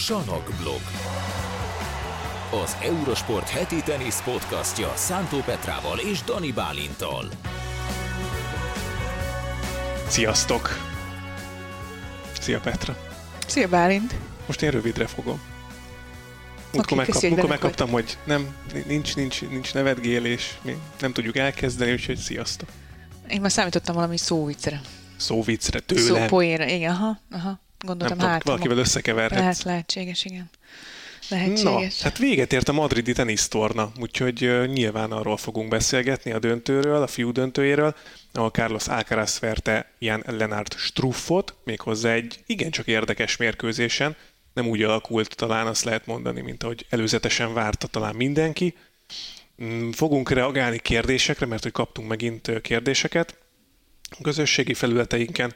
Sanok blog. Az Eurosport heti tenisz podcastja Szántó Petrával és Dani Bálintal. Sziasztok! Szia Petra! Szia Bálint! Most én rövidre fogom. Múltkor, Oké, megkap, múltkor megkaptam, hogy nem, nincs, nincs, nincs nevetgélés, mi nem tudjuk elkezdeni, úgyhogy sziasztok. Én már számítottam valami szóviccre. Szóviccre Szó tőlem. poénra, igen, aha, aha. Nem Gondoltam, tudom, hát. valakivel összekeverhetsz. Lehet, lehetséges, igen. Na, Lehetséges. hát véget ért a madridi tenisztorna, úgyhogy uh, nyilván arról fogunk beszélgetni, a döntőről, a fiú döntőjéről, ahol Carlos Alcaraz verte Jan Lennart Struffot, méghozzá egy igencsak érdekes mérkőzésen, nem úgy alakult talán azt lehet mondani, mint ahogy előzetesen várta talán mindenki. Mm, Fogunk reagálni kérdésekre, mert hogy kaptunk megint kérdéseket a közösségi felületeinken,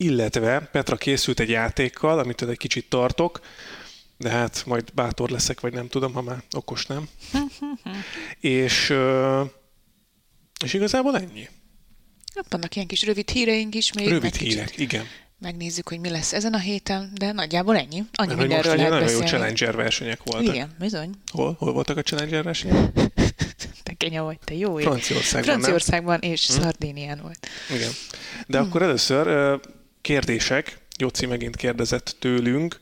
illetve Petra készült egy játékkal, amitől egy kicsit tartok, de hát majd bátor leszek, vagy nem tudom, ha már okos nem. és, és igazából ennyi. Hát vannak ilyen kis rövid híreink is még. Rövid hírek, igen. Megnézzük, hogy mi lesz ezen a héten, de nagyjából ennyi. Annyi Mert mindenről lehet nagyon jó beszélni. Challenger versenyek voltak. Igen, bizony. Hol, hol voltak a Challenger versenyek? Te kenya vagy, te jó ég. Franciaországban, nem? Hm? Franciaországban és Szardénián volt. Igen. De akkor először kérdések. Jóci megint kérdezett tőlünk,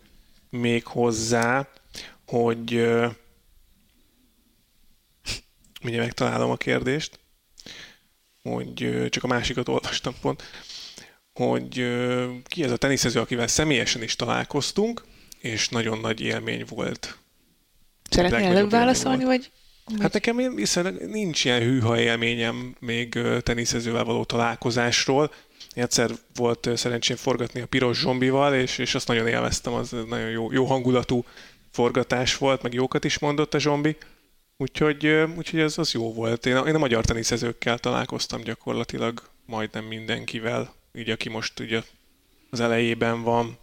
még hozzá, hogy ö, mindjárt megtalálom a kérdést, hogy csak a másikat olvastam pont, hogy ki ez a teniszező, akivel személyesen is találkoztunk, és nagyon nagy élmény volt. Szeretnél előbb válaszolni, vagy? Hát nekem én nincs ilyen hűha élményem még teniszezővel való találkozásról. Egyszer volt szerencsém forgatni a Piros Zsombival, és, és azt nagyon élveztem, az nagyon jó, jó hangulatú forgatás volt, meg jókat is mondott a Zsombi. Úgyhogy, úgyhogy ez az jó volt. Én a, én a magyar teniszezőkkel találkoztam gyakorlatilag majdnem mindenkivel, így aki most ugye az elejében van.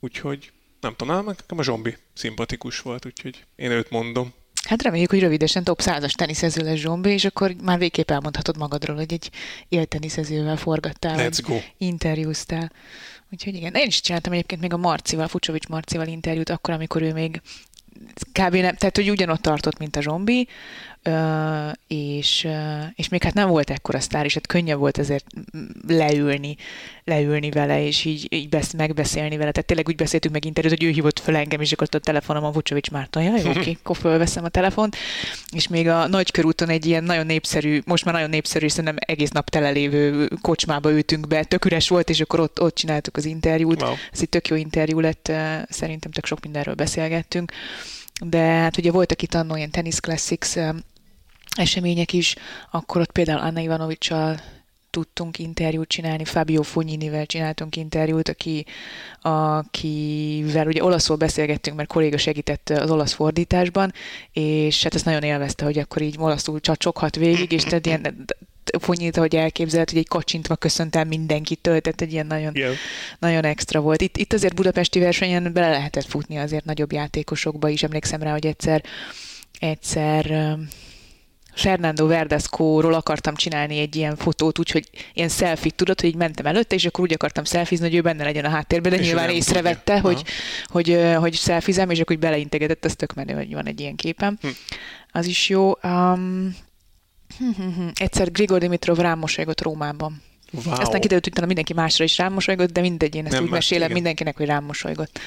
Úgyhogy nem tudom, nekem a Zsombi szimpatikus volt, úgyhogy én őt mondom. Hát reméljük, hogy rövidesen top 100-as teniszező lesz Zsombi, és akkor már végképp elmondhatod magadról, hogy egy élteniszezővel forgattál, Let's go. interjúztál. Úgyhogy igen, én is csináltam egyébként még a Marcival, Fucsovics Marcival interjút, akkor, amikor ő még kb. Nem, tehát, hogy ugyanott tartott, mint a Zsombi, és, és még hát nem volt ekkora sztár, és hát könnyebb volt ezért leülni, leülni vele, és így, így besz, megbeszélni vele. Tehát tényleg úgy beszéltünk meg interjút, hogy ő hívott fel engem, és akkor ott a telefonom a Vucsovics Márton, jaj, oké, akkor fölveszem a telefont, és még a Nagykörúton egy ilyen nagyon népszerű, most már nagyon népszerű, és szerintem egész nap telelévő kocsmába ültünk be, tök üres volt, és akkor ott, ott csináltuk az interjút. Wow. Ez egy tök jó interjú lett, szerintem tök sok mindenről beszélgettünk. De hát ugye voltak itt annó ilyen Tennis Classics események is, akkor ott például Anna Ivanovicsal tudtunk interjút csinálni, Fabio Fogninivel csináltunk interjút, aki, akivel ugye olaszul beszélgettünk, mert kolléga segített az olasz fordításban, és hát ezt nagyon élvezte, hogy akkor így olaszul csacsoghat végig, és tehát ilyen Fognit, ahogy elképzelt, hogy egy kacsintva köszönt el mindenkitől, tehát egy ilyen nagyon, Igen. nagyon extra volt. Itt, itt azért budapesti versenyen bele lehetett futni azért nagyobb játékosokba is. Emlékszem rá, hogy egyszer, egyszer Fernando Verdasco-ról akartam csinálni egy ilyen fotót, úgyhogy ilyen selfie tudod, hogy így mentem előtte, és akkor úgy akartam szelfizni, hogy ő benne legyen a háttérben, de És nyilván észrevette, tudja. hogy, hogy, ö, hogy szelfizem, és akkor úgy beleintegetett, ez tök menő, hogy van egy ilyen képem. Hm. Az is jó. Um, egyszer Grigor Dimitrov rám mosolygott Rómában. Wow. Aztán kiderült, hogy utána mindenki másra is rám mosolygott, de mindegy, én ezt Nem, úgy mesélem igen. mindenkinek, hogy rám mosolygott.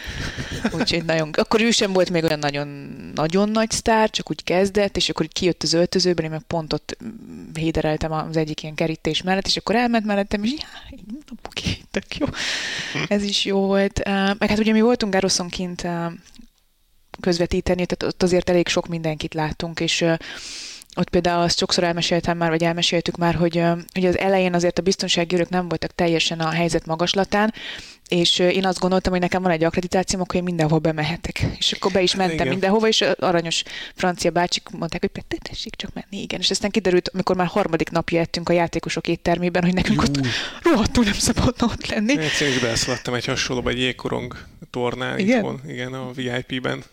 Úgyhogy nagyon, akkor ő sem volt még olyan nagyon, nagyon nagy sztár, csak úgy kezdett, és akkor kijött az öltözőben, én meg pont ott mm, hédereltem az egyik ilyen kerítés mellett, és akkor elment mellettem, és já, így mondom, oké, tök jó. Ez is jó volt. Meg hát ugye mi voltunk Gároszon kint közvetíteni, tehát ott azért elég sok mindenkit láttunk, és ott például azt sokszor elmeséltem már, vagy elmeséltük már, hogy ugye az elején azért a biztonsági őrök nem voltak teljesen a helyzet magaslatán, és én azt gondoltam, hogy nekem van egy akkreditációm, akkor én mindenhol bemehetek. És akkor be is mentem Igen. mindenhova, és aranyos francia bácsik mondták, hogy "Te tessék csak menni, igen. És aztán kiderült, amikor már harmadik napja ettünk a játékosok éttermében, hogy nekünk ott Júj. rohadtul nem szabadna ott lenni. Én is beleszaladtam egy hasonlóba, egy jégkorong tornán Igen? itthon, igen, a VIP-ben.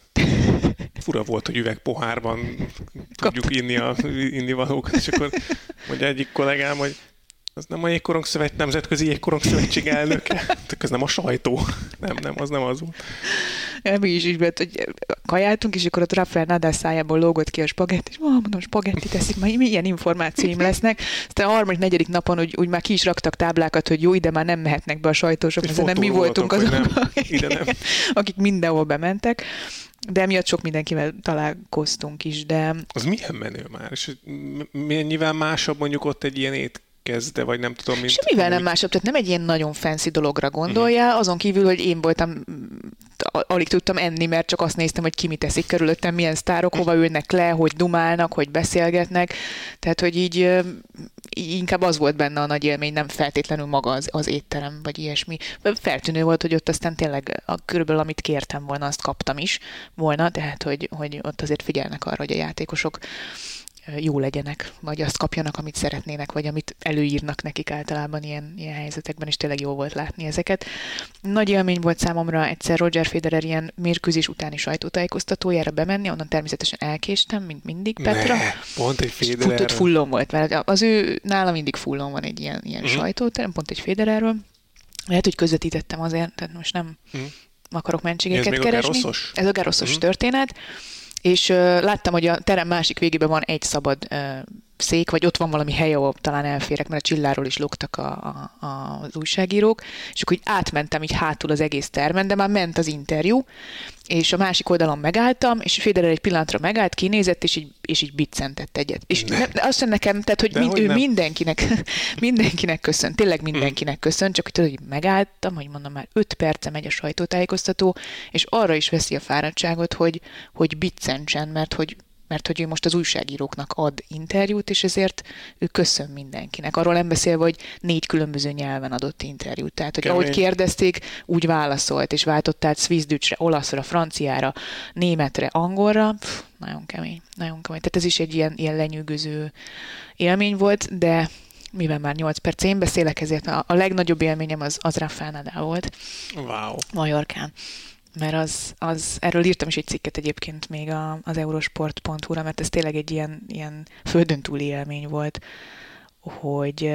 Fura volt, hogy üvegpohárban tudjuk inni a inni valókat, és akkor mondja egyik kollégám, hogy az nem a jégkorong szövet, nemzetközi jégkorong szövetség elnöke. Ez nem a sajtó. Nem, nem, az nem az volt. Mi is így volt, hogy kajáltunk, és akkor ott Rafael Nadal szájából lógott ki a spagetti, és ah, mondom, spagetti teszik, majd milyen információim lesznek. Aztán a harmadik, negyedik napon úgy, úgy már ki is raktak táblákat, hogy jó, ide már nem mehetnek be a sajtósok, mert nem mi voltunk azok, nem, akik, nem. akik mindenhol bementek. De emiatt sok mindenkivel találkoztunk is, de... Az milyen menő már? És nyilván másabb mondjuk ott egy ilyen ét kezdte, vagy nem tudom, mint... Semmivel amúgy... nem másabb, tehát nem egy ilyen nagyon fancy dologra gondolja, uh-huh. azon kívül, hogy én voltam, alig tudtam enni, mert csak azt néztem, hogy ki mit teszik körülöttem, milyen sztárok, hova ülnek le, hogy dumálnak, hogy beszélgetnek, tehát, hogy így, így inkább az volt benne a nagy élmény, nem feltétlenül maga az, az étterem, vagy ilyesmi. Feltűnő volt, hogy ott aztán tényleg a, körülbelül amit kértem volna, azt kaptam is volna, tehát, hogy, hogy ott azért figyelnek arra, hogy a játékosok jó legyenek, vagy azt kapjanak, amit szeretnének, vagy amit előírnak nekik általában ilyen, ilyen helyzetekben, és tényleg jó volt látni ezeket. Nagy élmény volt számomra egyszer Roger Federer ilyen mérkőzés utáni sajtótájékoztatójára bemenni, onnan természetesen elkéstem, mint mindig Petra. Ne, pont egy Federer. Futott fullon volt, mert az ő, nála mindig fullon van egy ilyen, ilyen uh-huh. sajtóterem, pont egy Federerről. Lehet, hogy közvetítettem azért, tehát most nem uh-huh. akarok mentségeket Ez keresni. A Ez a garoszos uh-huh. történet és láttam, hogy a terem másik végében van egy szabad szék, vagy ott van valami hely, ahol talán elférek, mert a csilláról is lógtak a, a, a, az újságírók, és akkor így átmentem így hátul az egész termen, de már ment az interjú, és a másik oldalon megálltam, és Federer egy pillanatra megállt, kinézett, és így, és így biccentett egyet. És ne. Ne, azt nekem, tehát, hogy, mind, hogy ő nem. mindenkinek, mindenkinek köszön, tényleg mindenkinek köszön, csak hogy tudod, hogy megálltam, hogy mondom már öt perce megy a sajtótájékoztató, és arra is veszi a fáradtságot, hogy, hogy biccentsen, mert hogy mert hogy ő most az újságíróknak ad interjút, és ezért ő köszön mindenkinek. Arról nem beszélve, hogy négy különböző nyelven adott interjút. Tehát, hogy Kemény. ahogy kérdezték, úgy válaszolt, és váltott át szvizdücsre, olaszra, franciára, németre, angolra. Pff, nagyon kemény, nagyon kemény. Tehát ez is egy ilyen, ilyen lenyűgöző élmény volt, de mivel már 8 perc én beszélek, ezért a, a legnagyobb élményem az, az Rafael Nadal volt. Wow. Majorkán mert az, az, erről írtam is egy cikket egyébként még a, az eurosport.hu-ra, mert ez tényleg egy ilyen, ilyen földön túli élmény volt, hogy,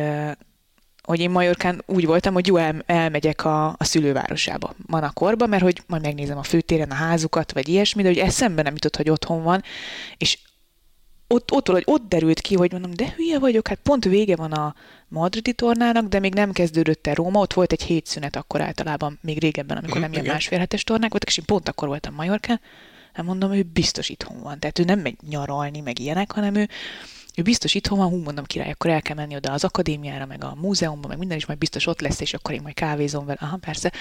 hogy én Majorkán úgy voltam, hogy jó, el, elmegyek a, a szülővárosába, Manakorba, mert hogy majd megnézem a főtéren a házukat, vagy ilyesmi, de hogy eszembe nem jutott, hogy otthon van, és ott, ott, ott, ott derült ki, hogy mondom, de hülye vagyok, hát pont vége van a madridi tornának, de még nem kezdődött el Róma, ott volt egy hétszünet akkor általában, még régebben, amikor nem ilyen másfél hetes tornák voltak, és én pont akkor voltam Majorkán, hát mondom, ő biztos itthon van. Tehát ő nem megy nyaralni, meg ilyenek, hanem ő, ő biztos itthon van, hú, mondom király, akkor el kell menni oda az akadémiára, meg a múzeumba, meg minden is majd biztos ott lesz, és akkor én majd kávézom vele. Aha, persze.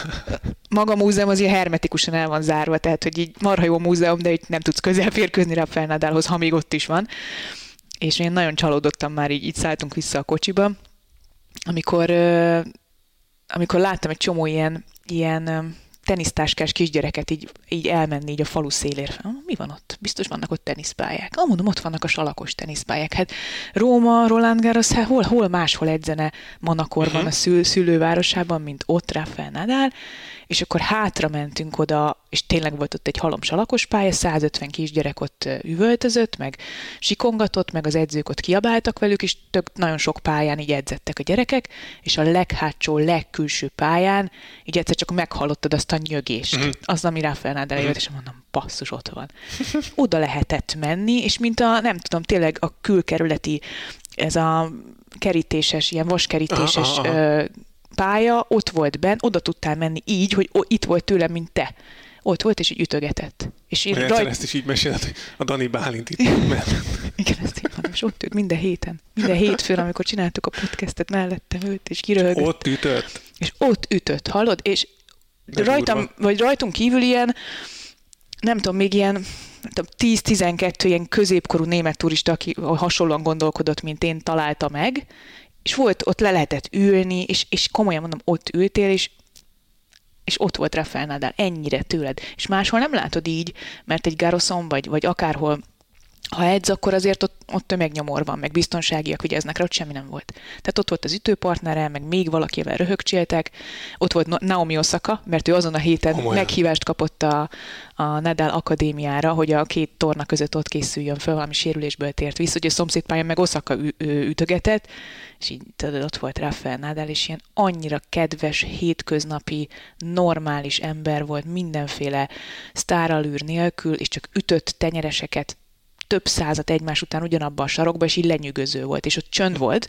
Maga a múzeum az ilyen hermetikusan el van zárva, tehát hogy így marha jó múzeum, de itt nem tudsz közel férkőzni rá Fernádálhoz, ha még ott is van. És én nagyon csalódottam már, így, így szálltunk vissza a kocsiba, amikor, amikor láttam egy csomó ilyen, ilyen tenisztáskás kisgyereket így, így elmenni így a falu szélére. Mi van ott? Biztos vannak ott teniszpályák. Ah, mondom, ott vannak a salakos teniszpályák. Hát Róma, Roland Garros, hát hol, hol máshol edzene Manakorban, uh-huh. a szül, szülővárosában, mint ott Rafael Nadal, és akkor hátra mentünk oda, és tényleg volt ott egy halom salakos pálya, 150 kisgyerek ott üvöltözött, meg sikongatott, meg az edzők ott kiabáltak velük, és tök nagyon sok pályán így edzettek a gyerekek, és a leghátsó, legkülső pályán így egyszer csak meghallottad azt a nyögést, uh-huh. az, ami Rafael Nadal uh-huh. és mondom, basszus, ott van. Oda lehetett menni, és mint a, nem tudom, tényleg a külkerületi, ez a kerítéses, ilyen vaskerítéses aha, aha pálya, ott volt benn, oda tudtál menni így, hogy itt volt tőlem, mint te. Ott volt, és így ütögetett. És én rajt... ezt is így meséled, hogy a Dani Bálint itt. Igen, ezt így mondom, és ott ült minden héten. Minden hétfőn, amikor csináltuk a podcastet, mellettem őt, és kiröhögött. Ott ütött. És ott ütött, hallod? És De rajtam, durva. vagy rajtunk kívül ilyen, nem tudom, még ilyen 10-12 ilyen középkorú német turista, aki hasonlóan gondolkodott, mint én, találta meg, és volt, ott le lehetett ülni, és, és komolyan mondom, ott ültél, és és ott volt Rafael Nadal, ennyire tőled. És máshol nem látod így, mert egy Garoszon vagy, vagy akárhol ha edz, akkor azért ott, ott tömegnyomor van, meg biztonságiak vigyáznak rá, ott semmi nem volt. Tehát ott volt az ütőpartnere, meg még valakivel röhögcséltek, ott volt Naomi Osaka, mert ő azon a héten Komolyan. meghívást kapott a, a Nadal Akadémiára, hogy a két torna között ott készüljön föl, valami sérülésből tért vissza, hogy a szomszédpályán meg Osaka ütögetett, és így tudod, ott volt Rafael Nadal, és ilyen annyira kedves, hétköznapi, normális ember volt, mindenféle sztáralűr nélkül, és csak ütött tenyereseket több százat egymás után ugyanabban a sarokba, és így lenyűgöző volt, és ott csönd volt,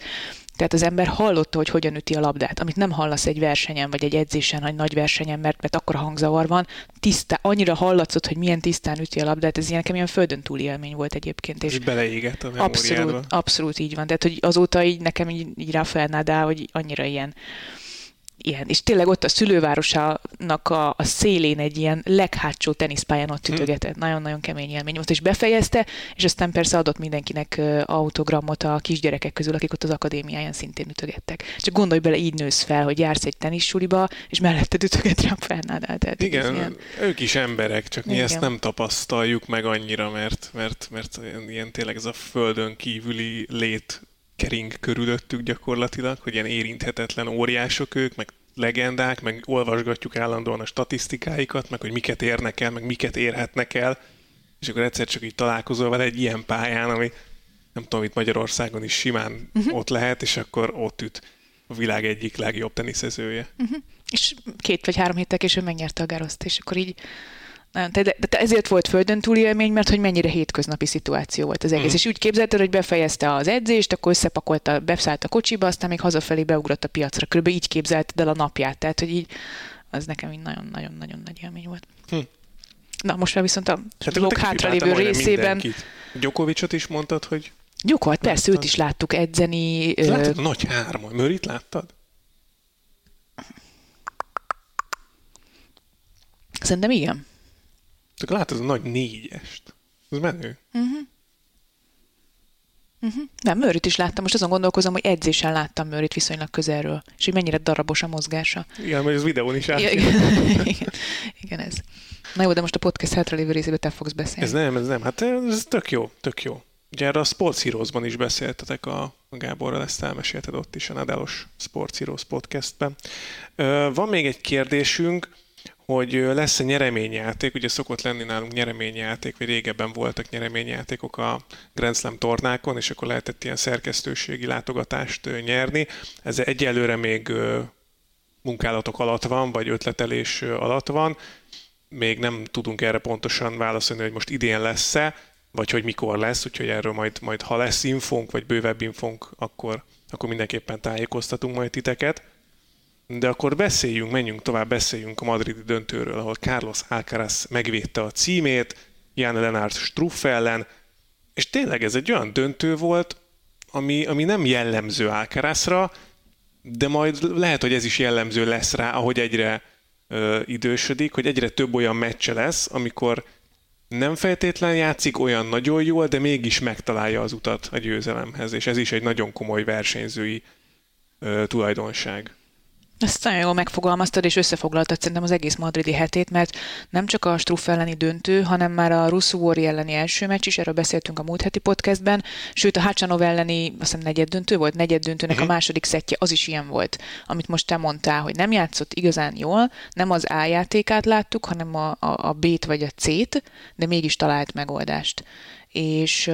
tehát az ember hallotta, hogy hogyan üti a labdát, amit nem hallasz egy versenyen, vagy egy edzésen, egy nagy versenyen, mert, mert akkor hangzavar van. Tisztá, annyira hallatszott, hogy milyen tisztán üti a labdát, ez ilyen, ilyen földön túli élmény volt egyébként. És, és beleégett a Abszolút, abszolút így van. Tehát, hogy azóta így nekem így, így ráfelnádál, hogy annyira ilyen ilyen. És tényleg ott a szülővárosának a, a szélén egy ilyen leghátsó teniszpályán ott hm. ütögetett. Hmm. Nagyon-nagyon kemény élmény volt, és befejezte, és aztán persze adott mindenkinek autogramot a kisgyerekek közül, akik ott az akadémiáján szintén ütögettek. Csak gondolj bele, így nősz fel, hogy jársz egy tenissuliba, és melletted ütöget rá Fernádál. Tehát Igen, ilyen... ők is emberek, csak mi Igen. ezt nem tapasztaljuk meg annyira, mert, mert, mert ilyen tényleg ez a földön kívüli lét kering körülöttük gyakorlatilag, hogy ilyen érinthetetlen óriások ők, meg legendák, meg olvasgatjuk állandóan a statisztikáikat, meg hogy miket érnek el, meg miket érhetnek el, és akkor egyszer csak így találkozol vele egy ilyen pályán, ami nem tudom, itt Magyarországon is simán uh-huh. ott lehet, és akkor ott üt a világ egyik legjobb teniszezője. Uh-huh. És két vagy három héttel később megnyerte a Garoszt, és akkor így nem, de, de ezért volt földön túli élmény, mert hogy mennyire hétköznapi szituáció volt az egész. Uh-huh. És úgy képzelted, hogy befejezte az edzést, akkor összepakolta, beszállt a kocsiba, aztán még hazafelé beugrott a piacra. Körülbelül így képzelted el a napját. Tehát, hogy így az nekem így nagyon-nagyon-nagyon nagy élmény volt. Hm. Na, most már viszont a hát blog hátralévő részében... Gyokovicsot is mondtad, hogy... Gyokovat, persze, őt is láttuk edzeni. Láttad a nagy hárma, Mörit láttad? Szerintem igen. Csak látod a nagy négyest. Ez menő. Uh-huh. Uh-huh. Nem, Mőrit is láttam. Most azon gondolkozom, hogy edzésen láttam Mőrit viszonylag közelről, és hogy mennyire darabos a mozgása. Igen, mert ez videón is át. igen, igen, ez. Na jó, de most a podcast hátralévő részében te fogsz beszélni. Ez nem, ez nem. Hát ez tök jó, tök jó. Ugye erre a Sports Heroes-ban is beszéltetek a Gáborral, ezt elmesélted ott is a Nadálos Sports Heroes podcastben. Van még egy kérdésünk, hogy lesz-e nyereményjáték, ugye szokott lenni nálunk nyereményjáték, vagy régebben voltak nyereményjátékok a Grand Slam tornákon, és akkor lehetett ilyen szerkesztőségi látogatást nyerni. Ez egyelőre még munkálatok alatt van, vagy ötletelés alatt van. Még nem tudunk erre pontosan válaszolni, hogy most idén lesz-e, vagy hogy mikor lesz, úgyhogy erről majd, majd ha lesz infónk, vagy bővebb infónk, akkor, akkor mindenképpen tájékoztatunk majd titeket. De akkor beszéljünk, menjünk tovább, beszéljünk a madridi döntőről, ahol Carlos Alcaraz megvédte a címét, Jan Lennart Struff ellen, és tényleg ez egy olyan döntő volt, ami, ami nem jellemző Alcarazra, de majd lehet, hogy ez is jellemző lesz rá, ahogy egyre ö, idősödik, hogy egyre több olyan meccse lesz, amikor nem feltétlen játszik olyan nagyon jól, de mégis megtalálja az utat a győzelemhez, és ez is egy nagyon komoly versenyzői ö, tulajdonság. Ezt nagyon jól megfogalmaztad, és összefoglaltad szerintem az egész madridi hetét, mert nem csak a Struff elleni döntő, hanem már a Russzúori elleni első meccs is, erről beszéltünk a múlt heti podcastben, sőt a Hácsanov elleni, azt hiszem negyed döntő volt, negyed döntőnek uh-huh. a mhm. második szettje, az is ilyen volt, amit most te mondtál, hogy nem játszott igazán jól, nem az A játékát láttuk, hanem a, a, a B-t vagy a C-t, de mégis talált megoldást. És,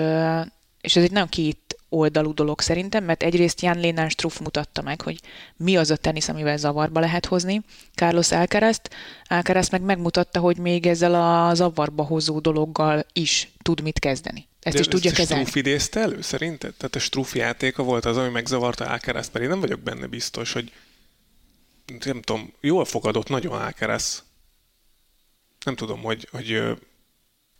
és ez egy nagyon két oldalú dolog szerintem, mert egyrészt Jan Lénán Struff mutatta meg, hogy mi az a tenisz, amivel zavarba lehet hozni. Carlos Alcaraz, Alcaraz meg megmutatta, hogy még ezzel a zavarba hozó dologgal is tud mit kezdeni. Ezt De is tudja kezelni. Struff idézte elő szerinted? Tehát a Struff játéka volt az, ami megzavarta Alcaraz, pedig nem vagyok benne biztos, hogy nem tudom, jól fogadott nagyon Alcaraz. Nem tudom, hogy, hogy,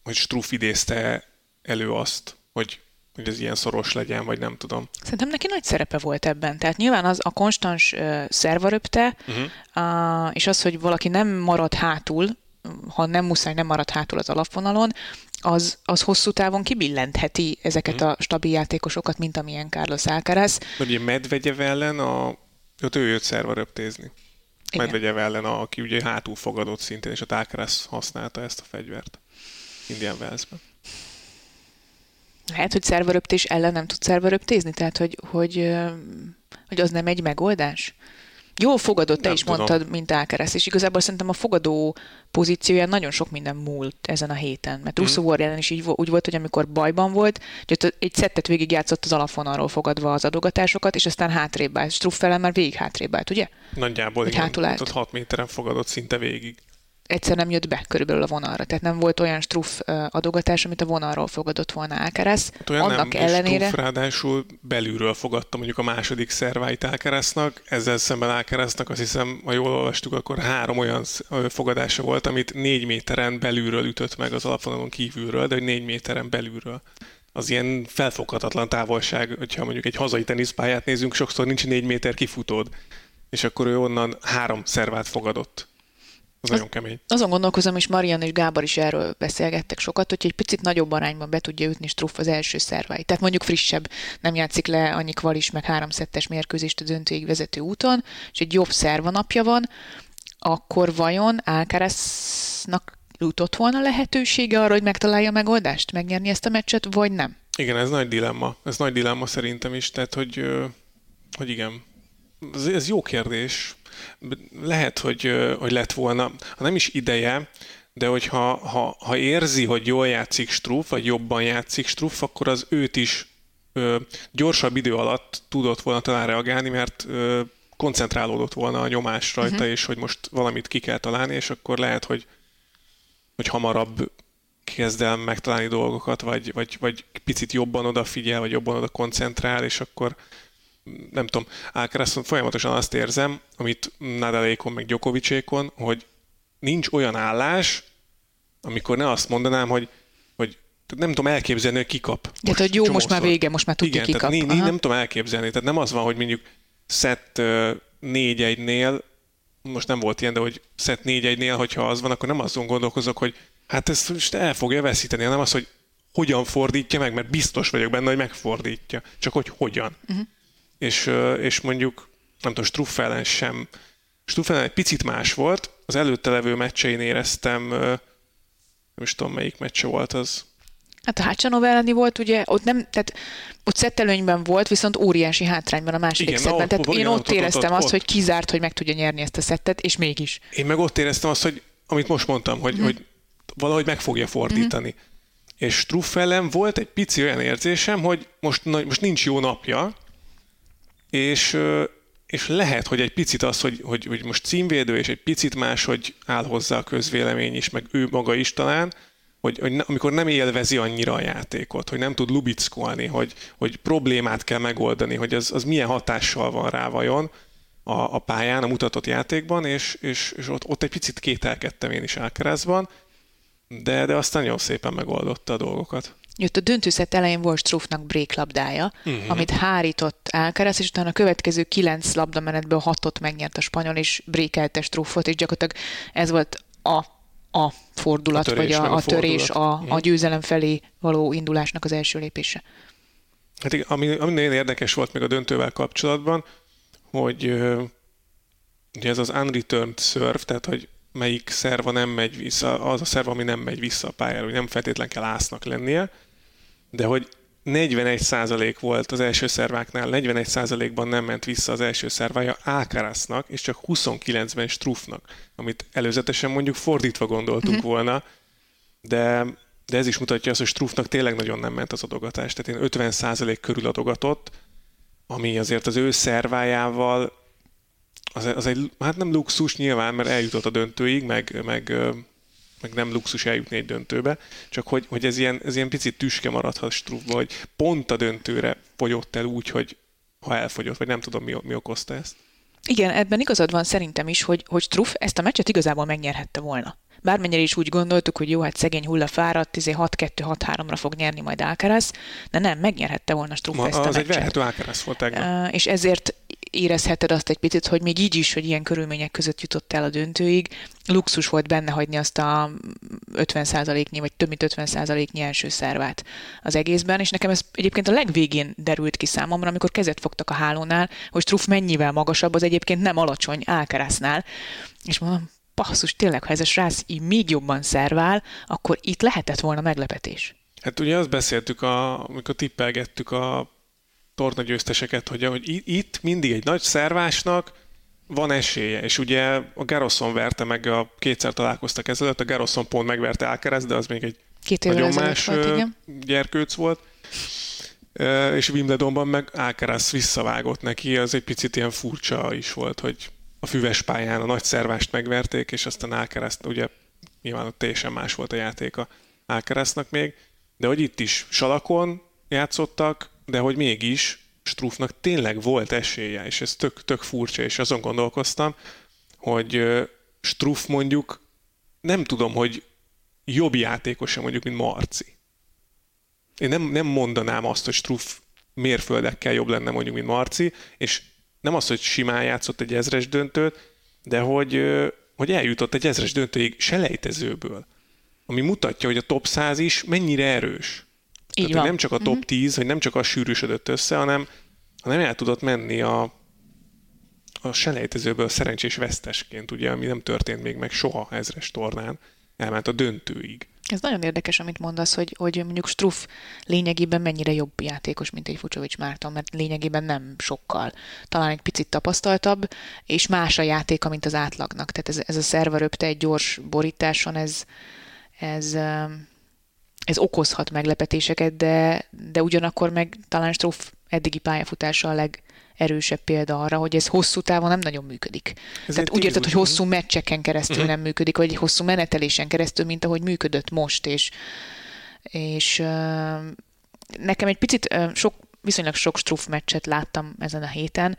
hogy Struff idézte elő azt, hogy hogy ez ilyen szoros legyen, vagy nem tudom. Szerintem neki nagy szerepe volt ebben. Tehát nyilván az a konstans uh, szervaröpte, uh-huh. uh, és az, hogy valaki nem marad hátul, ha nem muszáj, nem marad hátul az alapvonalon, az, az hosszú távon kibillentheti ezeket uh-huh. a stabil játékosokat, mint amilyen Carlos Alcaraz. Mert ugye Medvegyev ellen a, ott ő jött szervaröptézni. Medvegyev ellen, a, aki ugye hátul fogadott szintén, és a Alcaraz használta ezt a fegyvert Indian Wellsben. Lehet, hogy szerveröptés ellen nem tud szerveröptézni, tehát hogy, hogy, hogy az nem egy megoldás? Jól fogadott, te nem is tudom. mondtad, mint Ákeres, és igazából szerintem a fogadó pozícióján nagyon sok minden múlt ezen a héten. Mert Russo mm. ellen is így, úgy volt, hogy amikor bajban volt, hogy egy szettet végigjátszott az alapvonalról fogadva az adogatásokat, és aztán hátrébb állt. Struffelen már végig hátrébb állt, ugye? Nagyjából, hogy igen. Hátul állt. Ott 6 méteren fogadott szinte végig egyszer nem jött be körülbelül a vonalra. Tehát nem volt olyan struff adogatás, amit a vonalról fogadott volna Ákeres. Hát olyan Annak nem, ellenére... Struff ráadásul belülről fogadta mondjuk a második szerváit Ákeresznak, ezzel szemben Ákeresznak azt hiszem, ha jól olvastuk, akkor három olyan fogadása volt, amit négy méteren belülről ütött meg az alapvonalon kívülről, de hogy négy méteren belülről az ilyen felfoghatatlan távolság, hogyha mondjuk egy hazai teniszpályát nézünk, sokszor nincs négy méter kifutód, és akkor ő onnan három szervát fogadott. Az, az nagyon kemény. Azon gondolkozom, és Marian és Gábor is erről beszélgettek sokat, hogy egy picit nagyobb arányban be tudja ütni Struff az első szervái. Tehát mondjuk frissebb, nem játszik le annyi kvalis, meg három szettes mérkőzést a döntőig vezető úton, és egy jobb szervanapja van, akkor vajon Alcaraznak jutott volna lehetősége arra, hogy megtalálja a megoldást, megnyerni ezt a meccset, vagy nem? Igen, ez nagy dilemma. Ez nagy dilemma szerintem is, tehát hogy, hogy igen. Ez, ez jó kérdés lehet, hogy, hogy lett volna, ha nem is ideje, de hogyha ha, ha érzi, hogy jól játszik Struff, vagy jobban játszik Struff, akkor az őt is ö, gyorsabb idő alatt tudott volna talán reagálni, mert ö, koncentrálódott volna a nyomás rajta, uh-huh. és hogy most valamit ki kell találni, és akkor lehet, hogy, hogy hamarabb kezd el megtalálni dolgokat, vagy, vagy, vagy picit jobban odafigyel, vagy jobban oda koncentrál, és akkor nem tudom, Alcarazon folyamatosan azt érzem, amit Nadalékon meg Gyokovicsékon, hogy nincs olyan állás, amikor ne azt mondanám, hogy, hogy nem tudom elképzelni, hogy kikap. Tehát, hogy jó, csomószor. most már vége, most már Igen, kikap. Tehát nem tudom elképzelni. Tehát nem az van, hogy mondjuk szett négy egynél, most nem volt ilyen, de hogy szett négy egynél, hogyha az van, akkor nem azon gondolkozok, hogy hát ezt most el fogja veszíteni, hanem az, hogy hogyan fordítja meg, mert biztos vagyok benne, hogy megfordítja. Csak hogy hogyan. Uh-huh és, és mondjuk, nem tudom, Struffelen sem. Struffelen egy picit más volt, az előtte levő meccsein éreztem, nem is tudom melyik meccse volt az. Hát a Hácsanov elleni volt, ugye, ott nem, tehát ott szettelőnyben volt, viszont óriási hátrányban a második Igen, szettben. Tehát ott, én ott, ott éreztem ott, azt, ott. hogy kizárt, hogy meg tudja nyerni ezt a szettet, és mégis. Én meg ott éreztem azt, hogy amit most mondtam, hogy, mm. hogy valahogy meg fogja fordítani. Mm. És Struff ellen volt egy pici olyan érzésem, hogy most, most nincs jó napja, és, és lehet, hogy egy picit az, hogy, hogy, hogy most címvédő, és egy picit más, hogy áll hozzá a közvélemény is, meg ő maga is talán, hogy, hogy amikor nem élvezi annyira a játékot, hogy nem tud lubickolni, hogy, hogy problémát kell megoldani, hogy az, az milyen hatással van rá vajon a, a pályán, a mutatott játékban, és, és, és ott, ott egy picit kételkedtem én is Alcarazban, de, de aztán jó szépen megoldotta a dolgokat. Jött a döntőszett elején volt Struffnak break labdája, uh-huh. amit hárított Alcaraz, és utána a következő kilenc labdamenetből hatot megnyert a spanyol, és brékelte Struffot, és gyakorlatilag ez volt a, a fordulat, a törés, vagy a, a, a törés, a, uh-huh. a győzelem felé való indulásnak az első lépése. Hát igen, ami, ami nagyon érdekes volt még a döntővel kapcsolatban, hogy ugye ez az unreturned serve, tehát hogy melyik szerva nem megy vissza, az a szerva, ami nem megy vissza a pályára, hogy nem feltétlen kell ásznak lennie, de hogy 41% volt az első szerváknál, 41%-ban nem ment vissza az első szervája Alcaraznak, és csak 29-ben Struffnak, amit előzetesen mondjuk fordítva gondoltuk mm-hmm. volna, de, de ez is mutatja azt, hogy Struffnak tényleg nagyon nem ment az adogatás. Tehát én 50% körül adogatott, ami azért az ő szervájával az, az egy, hát nem luxus nyilván, mert eljutott a döntőig, meg, meg meg nem luxus eljutni egy döntőbe, csak hogy, hogy ez, ilyen, ez ilyen picit tüske maradhat Struffba, hogy pont a döntőre fogyott el úgy, hogy ha elfogyott, vagy nem tudom, mi, mi okozta ezt. Igen, ebben igazad van szerintem is, hogy, hogy Struff ezt a meccset igazából megnyerhette volna. Bármennyire is úgy gondoltuk, hogy jó, hát szegény hulla fáradt, 6-2-6-3-ra fog nyerni majd Alcaraz, de nem, megnyerhette volna Struff Ma, ezt a az meccset. egy verhető Alcaraz volt tegnap. Uh, és ezért érezheted azt egy picit, hogy még így is, hogy ilyen körülmények között jutott el a döntőig, luxus volt benne hagyni azt a 50%-nyi, vagy több mint 50%-nyi első szervát az egészben, és nekem ez egyébként a legvégén derült ki számomra, amikor kezet fogtak a hálónál, hogy Struff mennyivel magasabb, az egyébként nem alacsony Alcaráznál, és mondom, passzus, tényleg, ha ez a srác így még jobban szervál, akkor itt lehetett volna meglepetés. Hát ugye azt beszéltük, a, amikor tippelgettük a tornagyőzteseket, hogy, hogy itt mindig egy nagy szervásnak van esélye, és ugye a Garosson verte meg, a kétszer találkoztak ezelőtt, a Garosson pont megverte Alcaraz, de az még egy Két nagyon más volt, igen. gyerkőc volt. És Wimbledonban meg Alcaraz visszavágott neki, az egy picit ilyen furcsa is volt, hogy a füves pályán a nagy szervást megverték, és aztán Alcaraz, ugye nyilván ott teljesen más volt a játéka Alcaraznak még, de hogy itt is salakon játszottak, de hogy mégis Struffnak tényleg volt esélye, és ez tök, tök furcsa, és azon gondolkoztam, hogy Struff mondjuk nem tudom, hogy jobb játékos mondjuk, mint Marci. Én nem, nem mondanám azt, hogy Struff mérföldekkel jobb lenne mondjuk, mint Marci, és nem az, hogy simán játszott egy ezres döntőt, de hogy, hogy eljutott egy ezres döntőig selejtezőből, ami mutatja, hogy a top 100 is mennyire erős. Így Tehát, van. nem csak a top uh-huh. 10, hogy nem csak az sűrűsödött össze, hanem, hanem el tudott menni a, a selejtezőből szerencsés vesztesként, ugye, ami nem történt még meg soha ezres tornán, elment a döntőig. Ez nagyon érdekes, amit mondasz, hogy, hogy mondjuk Struff lényegében mennyire jobb játékos, mint egy Fucsovics Márton, mert lényegében nem sokkal. Talán egy picit tapasztaltabb, és más a játéka, mint az átlagnak. Tehát ez, ez a szerveröpte egy gyors borításon, ez, ez, ez okozhat meglepetéseket, de, de ugyanakkor meg talán Struff eddigi pályafutása a leg, erősebb példa arra, hogy ez hosszú távon nem nagyon működik. Ez Tehát úgy érted, hogy hosszú meccseken keresztül uh-huh. nem működik, vagy egy hosszú menetelésen keresztül, mint ahogy működött most, és, és uh, nekem egy picit uh, sok viszonylag sok struff meccset láttam ezen a héten.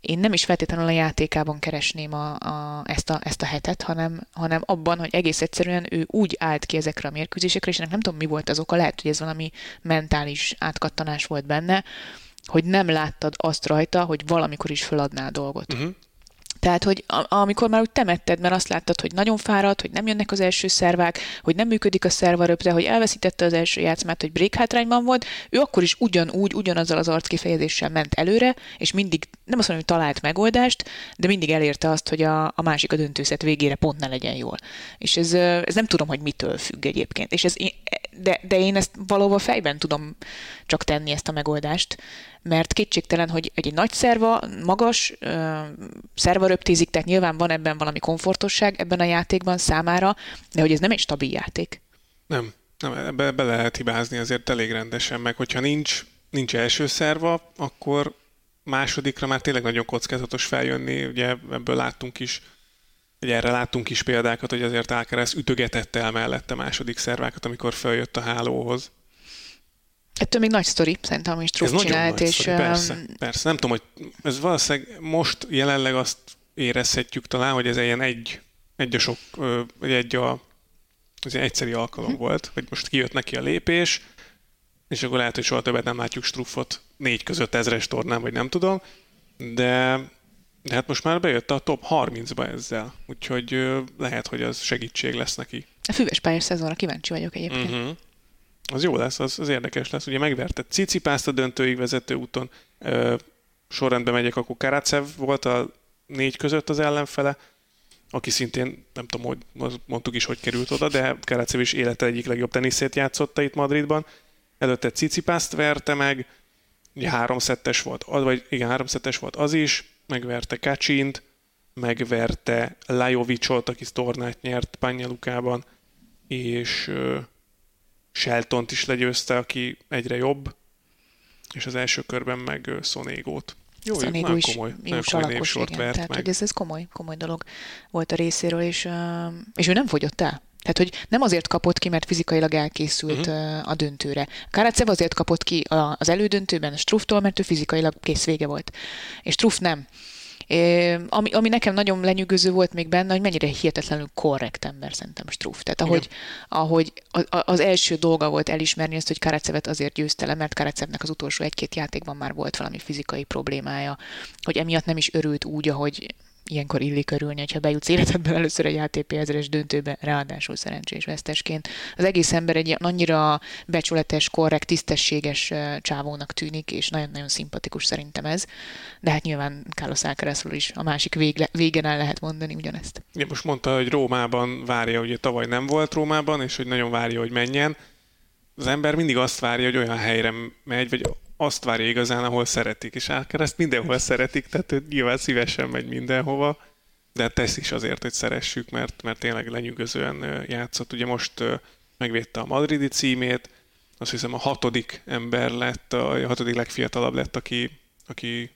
Én nem is feltétlenül a játékában keresném a, a, ezt, a, ezt a hetet, hanem, hanem abban, hogy egész egyszerűen ő úgy állt ki ezekre a mérkőzésekre, és nem tudom, mi volt az oka, lehet, hogy ez valami mentális átkattanás volt benne, hogy nem láttad azt rajta, hogy valamikor is föladná a dolgot. Uh-huh. Tehát, hogy amikor már úgy temetted, mert azt láttad, hogy nagyon fáradt, hogy nem jönnek az első szervák, hogy nem működik a szervaröpte, hogy elveszítette az első játszmát, hogy break hátrányban volt, ő akkor is ugyanúgy, ugyanazzal az arckifejezéssel ment előre, és mindig, nem azt mondom, hogy talált megoldást, de mindig elérte azt, hogy a, a másik a döntőszet végére pont ne legyen jól. És ez, ez nem tudom, hogy mitől függ egyébként. És ez, de, de én ezt valóban fejben tudom csak tenni ezt a megoldást, mert kétségtelen, hogy egy, nagy szerva, magas uh, szerva röptézik, tehát nyilván van ebben valami komfortosság ebben a játékban számára, de hogy ez nem egy stabil játék. Nem, nem ebbe, be lehet hibázni azért elég rendesen, meg hogyha nincs, nincs első szerva, akkor másodikra már tényleg nagyon kockázatos feljönni, ugye ebből láttunk is Ugye erre láttunk is példákat, hogy azért Alcaraz ütögetette el mellette második szervákat, amikor feljött a hálóhoz. Ettől még nagy sztori, szerintem, ami Struff ez csinált. És, sztori, persze, persze. Nem tudom, hogy ez valószínűleg most jelenleg azt érezhetjük talán, hogy ez ilyen egy, egy a sok, egy a, az egy egyszeri alkalom hm. volt, hogy most kijött neki a lépés, és akkor lehet, hogy soha többet nem látjuk Struffot négy között ezres tornán, vagy nem tudom, de, de hát most már bejött a top 30-ba ezzel, úgyhogy lehet, hogy az segítség lesz neki. A füves pályás szezonra kíváncsi vagyok egyébként. Uh-huh. Az jó lesz, az, az érdekes lesz. Ugye megverte Cicipászt a döntőig vezető úton, ö, sorrendben megyek, akkor Karacev volt a négy között az ellenfele, aki szintén, nem tudom, hogy mondtuk is, hogy került oda, de Karacev is élete egyik legjobb teniszét játszotta itt Madridban. Előtte Cicipászt verte meg, ugye háromszettes volt, vagy igen, háromszettes volt az is, megverte Kacsint, megverte Lajovicsot, aki tornát nyert Panyalukában, és Sheltont is legyőzte, aki egyre jobb, és az első körben meg Szonégót. Jó, Szonégó is komoly, jó salakos, igen. Vert Tehát, meg. hogy ez, ez komoly, komoly dolog volt a részéről, és, és ő nem fogyott el. Tehát, hogy nem azért kapott ki, mert fizikailag elkészült uh-huh. a döntőre. Karacev azért kapott ki az elődöntőben a Strufftól, mert ő fizikailag kész vége volt. És Struff nem. Ami, ami nekem nagyon lenyűgöző volt még benne, hogy mennyire hihetetlenül korrekt ember szerintem Struff. Tehát ahogy, ahogy az első dolga volt elismerni azt, hogy Karacevet azért győzte le, mert Karacevnek az utolsó egy-két játékban már volt valami fizikai problémája, hogy emiatt nem is örült úgy, ahogy ilyenkor illik örülni, hogyha bejutsz életedben először egy ATP ezeres döntőbe, ráadásul szerencsés vesztesként. Az egész ember egy annyira becsületes, korrekt, tisztességes csávónak tűnik, és nagyon-nagyon szimpatikus szerintem ez. De hát nyilván Carlos Alcarazról is a másik végle, végen el lehet mondani ugyanezt. Ja, most mondta, hogy Rómában várja, ugye tavaly nem volt Rómában, és hogy nagyon várja, hogy menjen. az ember mindig azt várja, hogy olyan helyre megy, vagy azt várja igazán, ahol szeretik, és ezt mindenhol szeretik, tehát ő nyilván szívesen megy mindenhova, de tesz is azért, hogy szeressük, mert, mert tényleg lenyűgözően játszott. Ugye most megvédte a madridi címét, azt hiszem a hatodik ember lett, a hatodik legfiatalabb lett, aki, aki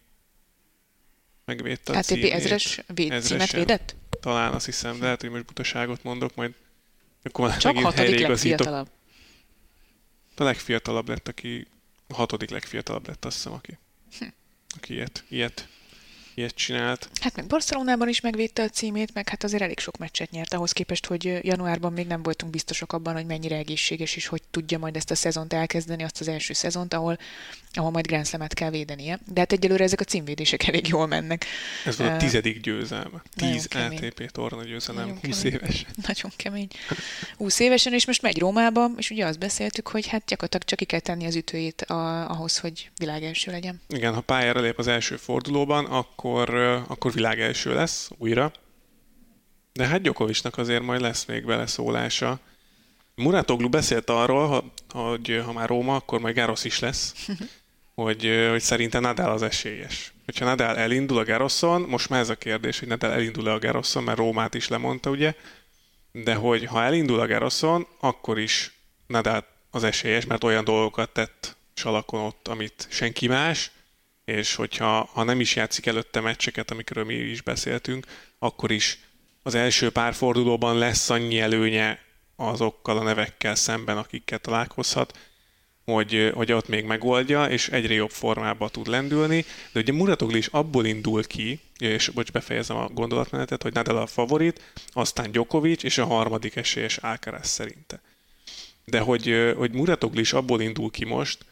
megvédte a ATP címét. ezres véd, címet védett? Talán azt hiszem, de lehet, hogy most butaságot mondok, majd akkor Csak hatodik legfiatalabb. A legfiatalabb lett, aki hatodik legfiatalabb lett, azt hiszem, aki, Hm. aki ilyet, ilyet, ilyet csinált. Hát meg Barcelonában is megvédte a címét, meg hát azért elég sok meccset nyert ahhoz képest, hogy januárban még nem voltunk biztosak abban, hogy mennyire egészséges és hogy tudja majd ezt a szezont elkezdeni, azt az első szezont, ahol, ahol majd Grand Slam-et kell védenie. De hát egyelőre ezek a címvédések elég jól mennek. Ez volt a Eh, tizedik győzelme. Tíz. ATP torna győzelem, Nagyon 20 kemény. éves. Nagyon kemény. 20 évesen, és most megy Rómába, és ugye azt beszéltük, hogy hát gyakorlatilag csak ki kell tenni az ütőjét a, ahhoz, hogy világ első legyen. Igen, ha pályára lép az első fordulóban, akkor, ö, akkor világ első lesz újra. De hát Gyokovicsnak azért majd lesz még beleszólása. Muratoglu beszélt arról, hogy ha már Róma, akkor majd Gárosz is lesz, hogy, hogy szerinte Nadal az esélyes. Hogyha Nadal elindul a Garoszon, most már ez a kérdés, hogy Nadal elindul-e a Garoszon, mert Rómát is lemondta, ugye? De hogy ha elindul a Garoszon, akkor is Nadal az esélyes, mert olyan dolgokat tett salakon ott, amit senki más, és hogyha ha nem is játszik előtte meccseket, amikről mi is beszéltünk, akkor is az első pár fordulóban lesz annyi előnye azokkal a nevekkel szemben, akikkel találkozhat, hogy, hogy ott még megoldja, és egyre jobb formába tud lendülni. De ugye Muratogli is abból indul ki, és bocs, befejezem a gondolatmenetet, hogy Nadal a favorit, aztán Djokovic, és a harmadik esélyes Alcaraz szerinte. De hogy, hogy Muratogli is abból indul ki most,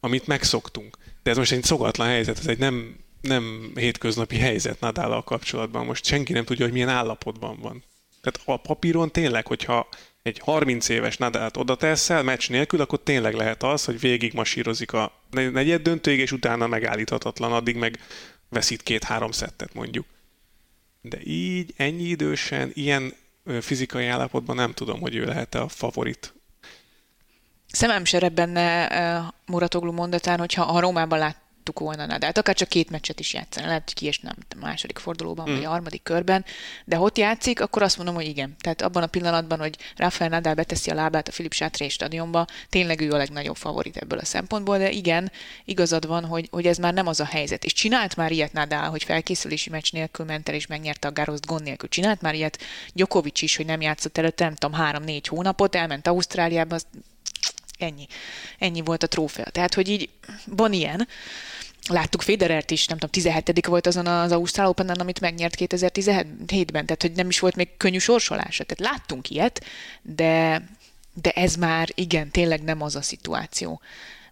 amit megszoktunk. De ez most egy szogatlan helyzet, ez egy nem, nem hétköznapi helyzet Nadállal kapcsolatban. Most senki nem tudja, hogy milyen állapotban van. Tehát a papíron tényleg, hogyha egy 30 éves Nadált oda teszel, meccs nélkül, akkor tényleg lehet az, hogy végig masírozik a negyed döntőig, és utána megállíthatatlan, addig meg veszít két-három szettet mondjuk. De így, ennyi idősen, ilyen fizikai állapotban nem tudom, hogy ő lehet-e a favorit Szemem se rebbenne Muratoglu mondatán, hogyha a Rómában láttuk volna Nadált, akár csak két meccset is játszani, lehet, hogy kiesne a második fordulóban, mm. vagy a harmadik körben, de ha ott játszik, akkor azt mondom, hogy igen. Tehát abban a pillanatban, hogy Rafael Nadal beteszi a lábát a Philip Chatrier stadionba, tényleg ő a legnagyobb favorit ebből a szempontból, de igen, igazad van, hogy, hogy ez már nem az a helyzet. És csinált már ilyet Nadal, hogy felkészülési meccs nélkül ment el és megnyerte a Garoszt gond nélkül. Csinált már ilyet Djokovic is, hogy nem játszott előtte, nem tudom, három-négy hónapot, elment Ausztráliába, ennyi. Ennyi volt a trófea. Tehát, hogy így van ilyen. Láttuk Federert is, nem tudom, 17 volt azon az Ausztrál open amit megnyert 2017-ben, tehát hogy nem is volt még könnyű sorsolása. Tehát láttunk ilyet, de, de ez már igen, tényleg nem az a szituáció,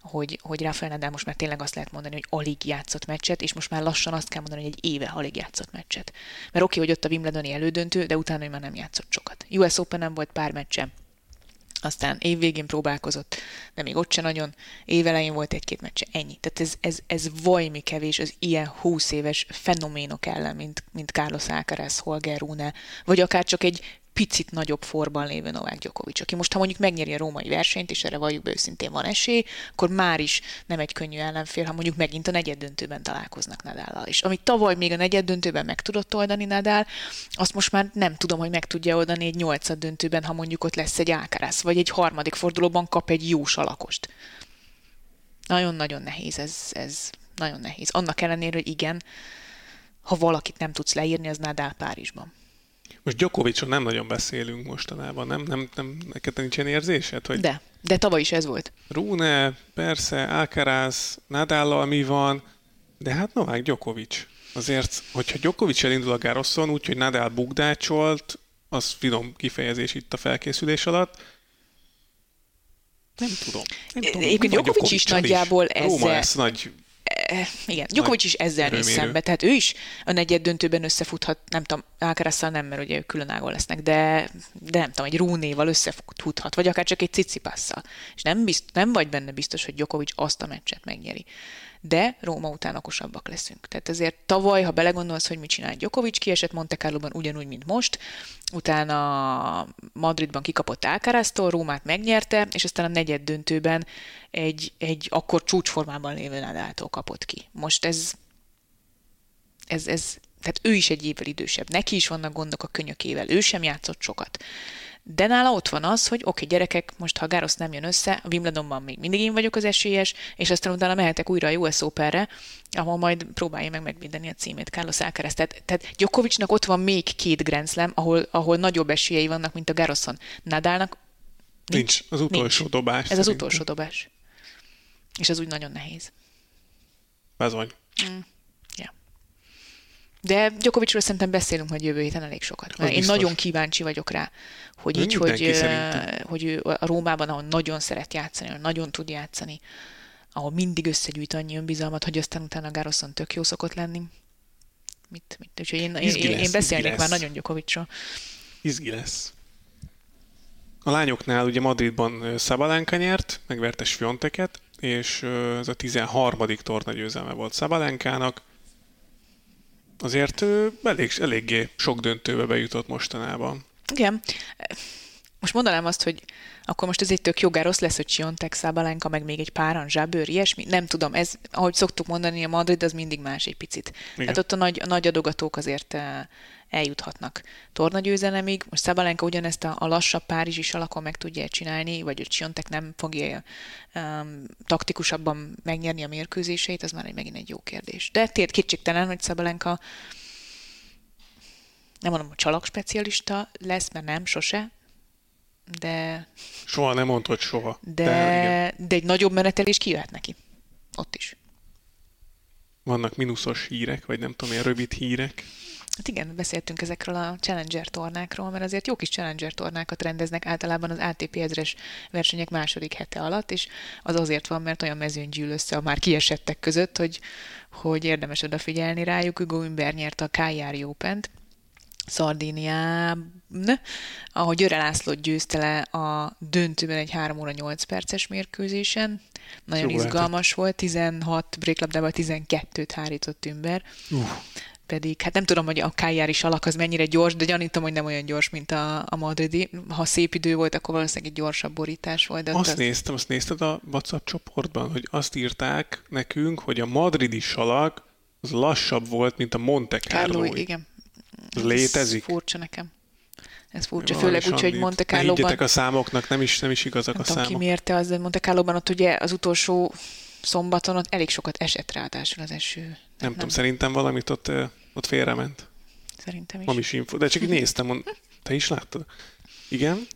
hogy, hogy Rafael Nadal most már tényleg azt lehet mondani, hogy alig játszott meccset, és most már lassan azt kell mondani, hogy egy éve alig játszott meccset. Mert oké, hogy ott a Wimbledoni elődöntő, de utána ő már nem játszott sokat. US Open volt pár meccse, aztán évvégén próbálkozott, de még ott se nagyon. Évelején volt egy-két meccse, ennyi. Tehát ez, ez, ez vajmi kevés az ilyen 20 éves fenoménok ellen, mint, mint Carlos Alcaraz, Holger Rune, vagy akár csak egy picit nagyobb forban lévő Novák Djokovic, aki most, ha mondjuk megnyeri a római versenyt, és erre valljuk be őszintén van esély, akkor már is nem egy könnyű ellenfél, ha mondjuk megint a negyed döntőben találkoznak Nadállal. És amit tavaly még a negyed döntőben meg tudott oldani Nadal, azt most már nem tudom, hogy meg tudja oldani egy nyolcad döntőben, ha mondjuk ott lesz egy Alcaraz, vagy egy harmadik fordulóban kap egy jó salakost. Nagyon-nagyon nehéz ez, ez nagyon nehéz. Annak ellenére, hogy igen, ha valakit nem tudsz leírni, az Nadal Párizsban. Most Djokovicról nem nagyon beszélünk mostanában, nem? nem, nem neked nincsen érzésed? Hogy De, de tavaly is ez volt. Rune, persze, Alcaraz, Nadállal mi van, de hát Novák Djokovic. Azért, hogyha Djokovic elindul a Garoszon, úgyhogy Nadal bukdácsolt, az finom kifejezés itt a felkészülés alatt. Nem tudom. Nem tudom. Egyébként Djokovic is nagyjából Róma ezzel- lesz nagy igen, Djokovic is ezzel néz szembe, tehát ő is a negyed döntőben összefuthat, nem tudom, Alcarazzal nem, mert ugye ők különálló lesznek, de, de nem tudom, egy Rúnéval összefuthat, vagy akár csak egy Cicipasszal. És nem, bizt, nem vagy benne biztos, hogy Djokovic azt a meccset megnyeri. De Róma után okosabbak leszünk. Tehát ezért tavaly, ha belegondolsz, hogy mit csinál Djokovic, kiesett Monte Carlo-ban ugyanúgy, mint most, utána Madridban kikapott Alcaraztól, Rómát megnyerte, és aztán a negyed döntőben egy, egy akkor csúcsformában lévő Nadától kapott ki. Most ez, ez, ez, tehát ő is egy évvel idősebb, neki is vannak gondok a könyökével, ő sem játszott sokat. De nála ott van az, hogy oké, okay, gyerekek, most ha Gárosz nem jön össze, a Wimbledonban még mindig én vagyok az esélyes, és aztán utána mehetek újra a US Openre, ahol majd próbálja meg megvédeni a címét Carlos Alcaraz. Tehát, tehát Djokovicnak ott van még két Grand Slam, ahol, ahol nagyobb esélyei vannak, mint a Gároszon. Nadalnak nincs. nincs. Az utolsó nincs. dobás. Ez szerintem. az utolsó dobás. És az úgy nagyon nehéz. Bezony. Mm. De Gyokovicsról szerintem beszélünk majd jövő héten elég sokat. Mert én biztos. nagyon kíváncsi vagyok rá, hogy így, hogy, hogy ő a Rómában, ahol nagyon szeret játszani, ahol nagyon tud játszani, ahol mindig összegyűjt annyi önbizalmat, hogy aztán utána Gároszon tök jó szokott lenni. Mit, mit, úgyhogy én, én, én, én beszélnék már nagyon Gyokovicsról. Izgi lesz. A lányoknál ugye Madridban Szabalánka nyert, megverte Svionteket, és ez a 13. torna győzelme volt Szabalánkának azért elég, eléggé sok döntőbe bejutott mostanában. Igen. Most mondanám azt, hogy akkor most ez egy tök jogáros lesz, hogy Siontek, Szabalánka, meg még egy páran, Zsábőr, ilyesmi. Nem tudom, ez, ahogy szoktuk mondani, a Madrid az mindig más egy picit. Igen. Hát ott a nagy, a nagy adogatók azért eljuthatnak tornagyőzelemig. Most Szabalenka ugyanezt a, a lassabb Párizsi salakon meg tudja csinálni, vagy hogy Siontek nem fogja um, taktikusabban megnyerni a mérkőzéseit, az már egy, megint egy jó kérdés. De tényleg kétségtelen, hogy Szabalenka nem mondom, hogy csalak specialista lesz, mert nem, sose, de... Soha nem mondta, hogy soha. De, de, de egy nagyobb menetelés kijöhet neki. Ott is. Vannak mínuszos hírek, vagy nem tudom, ilyen rövid hírek. Hát igen, beszéltünk ezekről a Challenger tornákról, mert azért jó kis Challenger tornákat rendeznek általában az ATP ezres versenyek második hete alatt, és az azért van, mert olyan mezőn gyűl össze a már kiesettek között, hogy, hogy érdemes odafigyelni rájuk. Hugo Umber nyert a Kájári Open-t, Szardíniában, ahol Györe László győzte le a döntőben egy 3 óra 8 perces mérkőzésen. Nagyon Jó izgalmas lehetett. volt, 16 bréklabdával 12-t hárított Ümber. Uh pedig hát nem tudom, hogy a Kájár is alak az mennyire gyors, de gyanítom, hogy nem olyan gyors, mint a, a madridi. Ha szép idő volt, akkor valószínűleg egy gyorsabb borítás volt. De azt az... néztem, azt nézted a WhatsApp csoportban, hogy azt írták nekünk, hogy a madridi salak az lassabb volt, mint a Monte Carlo. igen. Ez létezik? Ez furcsa nekem. Ez furcsa, Jaj, főleg úgy, hogy Monte Carlo-ban... a számoknak, nem is, nem is igazak nem a tudom, számok. ki mérte az, de Monte Carlo-ban ott ugye az utolsó szombaton ott elég sokat esett ráadásul az eső. Nem, nem tudom, szerintem valamit ott, ott félrement. Szerintem is. is info, de csak így néztem, te is láttad? Igen?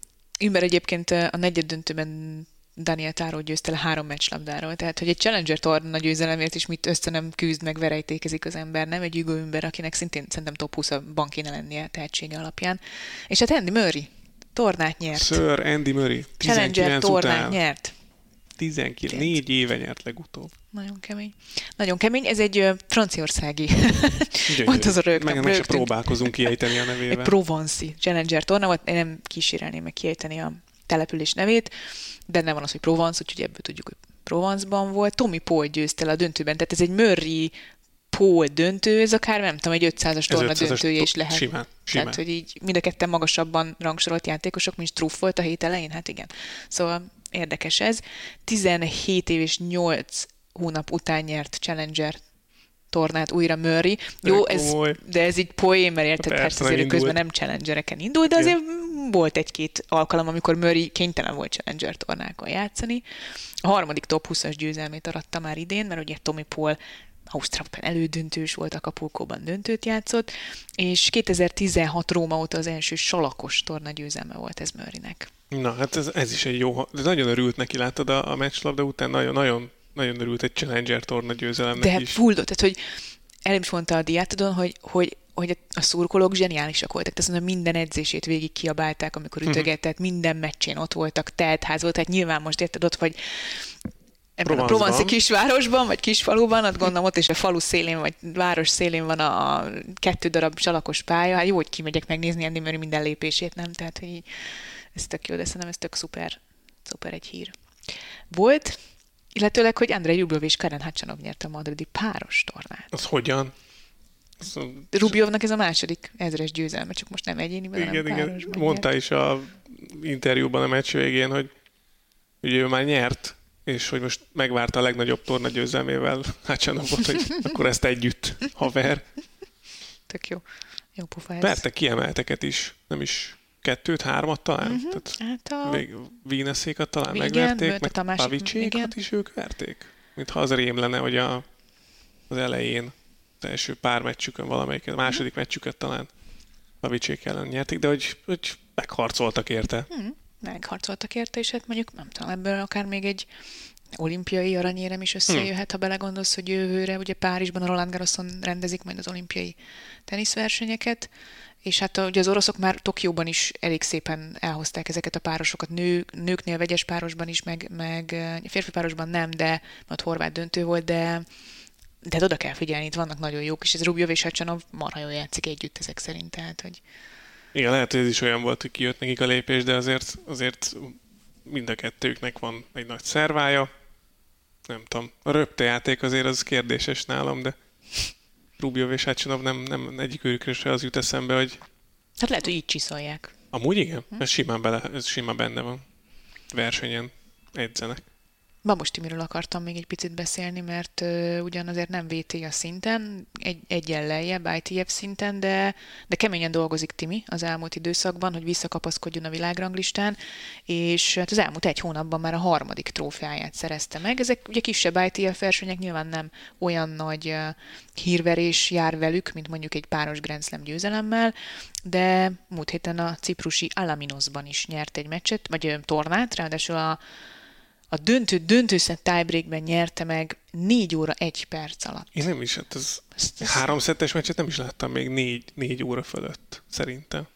Ümber egyébként a negyed döntőben Daniel Táró győzte le három meccslabdáról. Tehát, hogy egy Challenger torna győzelemért is mit össze nem küzd, meg verejtékezik az ember, nem egy Hugo Ümber, akinek szintén szerintem top 20 a ban kéne lennie tehetsége alapján. És hát Andy Murray tornát nyert. Sir Andy Murray. Challenger tornát után. nyert. 19, négy éve nyert legutóbb. Nagyon kemény. Nagyon kemény. Ez egy franciaországi. Volt az a rögtön. Meg, meg se próbálkozunk kiejteni a nevével. Egy Provence Challenger torna, én nem kísérelném meg kiejteni a település nevét. Benne van az, hogy Provence, úgyhogy ebből tudjuk, hogy Provence-ban volt. Tommy Paul győzte a döntőben, tehát ez egy Murray Paul döntő, ez akár nem tudom, egy 500-as torna döntője is lehet. Simán, simán. Tehát, hogy így mind a ketten magasabban rangsorolt játékosok, mint Struff volt a hét elején, hát igen. Szóval érdekes ez. 17 év és 8 hónap után nyert Challenger tornát újra Murray. Jó, ez, de ez így poém, mert érted, hát azért közben nem challengereken indult, de azért volt egy-két alkalom, amikor Murray kénytelen volt challenger tornákon játszani. A harmadik top 20-as győzelmét aratta már idén, mert ugye Tommy Paul Ausztrálban elődöntős volt, a Kapulkóban döntőt játszott, és 2016 Róma óta az első salakos torna győzelme volt ez Murraynek. Na, hát ez, ez is egy jó, de nagyon örült neki, láttad a, a meccslabda után, nagyon, nagyon, nagyon örült egy Challenger torna győzelemnek de is. De full, tehát hogy elém is mondta a diátodon, hogy, hogy hogy a szurkolók zseniálisak voltak. Tehát mondom, minden edzését végig kiabálták, amikor mhm. ütögetett, uh-huh. minden meccsén ott voltak, teltház volt, tehát nyilván most érted ott, vagy ebben a Provence kisvárosban, vagy kisfaluban, ott gondolom ott is a falu szélén, vagy város szélén van a, a kettő darab salakos pálya, hát jó, hogy kimegyek megnézni ennél, mert minden lépését, nem? Tehát, hogy ez tök jó, de szerintem ez tök szuper, szuper egy hír. Volt Illetőleg, hogy Andrei Rublev és Karen Hacsanov nyerte a madridi páros tornát. Az hogyan? Az, Rubjovnak ez a második ezres győzelme, csak most nem igen, hanem igen. párosban Mondta nyert. is a interjúban a meccs végén, hogy ugye ő már nyert, és hogy most megvárta a legnagyobb torna győzelmével Hácsanovot, hogy akkor ezt együtt, haver. Tök jó. Jó pofa ez. Verte kiemelteket is, nem is kettőt, hármat talán? Mhm. Tehát Hát a... Vég, Víneszékat talán Igen, megverték, meg a másik- Pavicsékat is ők verték. Mintha az rém lenne, hogy a, az elején, az első pár meccsükön valamelyiket, a második meccsüket talán Pavicsék ellen nyerték, de hogy, hogy megharcoltak érte. Hm, megharcoltak érte, és hát mondjuk nem tudom, ebből akár még egy olimpiai aranyérem is összejöhet, ha belegondolsz, hogy jövőre ugye Párizsban a Roland Garroson rendezik majd az olimpiai teniszversenyeket, és hát ugye az oroszok már Tokióban is elég szépen elhozták ezeket a párosokat, nő, nőknél vegyes párosban is, meg, meg eh, férfi párosban nem, de ott horvát döntő volt, de de hát oda kell figyelni, itt vannak nagyon jók, és ez Rubjov és Hacsanov marha jól játszik együtt ezek szerint, tehát hogy Igen, lehet, hogy ez is olyan volt, hogy kijött nekik a lépés, de azért, azért mind a kettőknek van egy nagy szervája. Nem tudom, a röptejáték azért az kérdéses nálam, de Rubjov és Hácsanov nem, nem egyik őrükre se az jut eszembe, hogy hát lehet, hogy így csiszolják. amúgy igen, ez simán, bele, ez simán benne van. Versenyen edzenek. Babos Timiről akartam még egy picit beszélni, mert uh, ugyan azért nem VTA szinten, egy, egyen lejjebb ITF szinten, de, de keményen dolgozik Timi az elmúlt időszakban, hogy visszakapaszkodjon a világranglistán, és hát az elmúlt egy hónapban már a harmadik trófeáját szerezte meg. Ezek ugye kisebb ITF versenyek, nyilván nem olyan nagy uh, hírverés jár velük, mint mondjuk egy páros Grand Slam győzelemmel, de múlt héten a ciprusi Alaminosban is nyert egy meccset, vagy ö, tornát, ráadásul a a döntő, döntőszett tiebreakben nyerte meg 4 óra 1 perc alatt. Én nem is, hát ez ezt- három szettes meccset nem is láttam még négy, négy óra fölött, szerintem.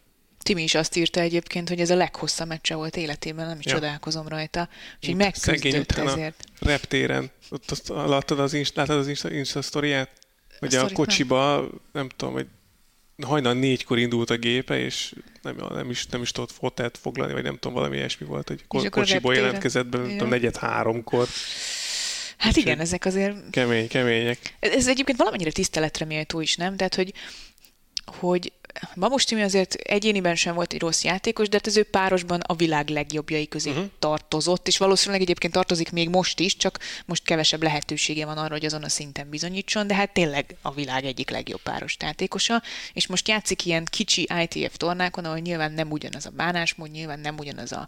Timi is azt írta egyébként, hogy ez a leghosszabb meccse volt életében, nem is Ja. csodálkozom rajta. Úgyhogy megküzdött ezért. reptéren, ott azt, láttad az, inst, láttad az Insta, Insta sztoriát? Hogy a, a sztorit nem. kocsiba, nem tudom, hogy hajnal négykor indult a gépe, és nem, nem, is, nem is tudott fotelt foglalni, vagy nem tudom, valami ilyesmi volt, hogy ko- kocsiból jelentkezett be, nem tudom, negyed háromkor. Hát igen, ezek azért Kemény, kemények. Ez ez egyébként valamennyire tiszteletre méltó is, nem? Tehát, hogy, hogy Bamos Timi azért egyéniben sem volt egy rossz játékos, de hát az ő párosban a világ legjobbjai közé uh-huh. tartozott, és valószínűleg egyébként tartozik még most is, csak most kevesebb lehetősége van arra, hogy azon a szinten bizonyítson, de hát tényleg a világ egyik legjobb páros játékosa, és most játszik ilyen kicsi ITF tornákon, ahol nyilván nem ugyanaz a bánásmód, nyilván nem ugyanaz a,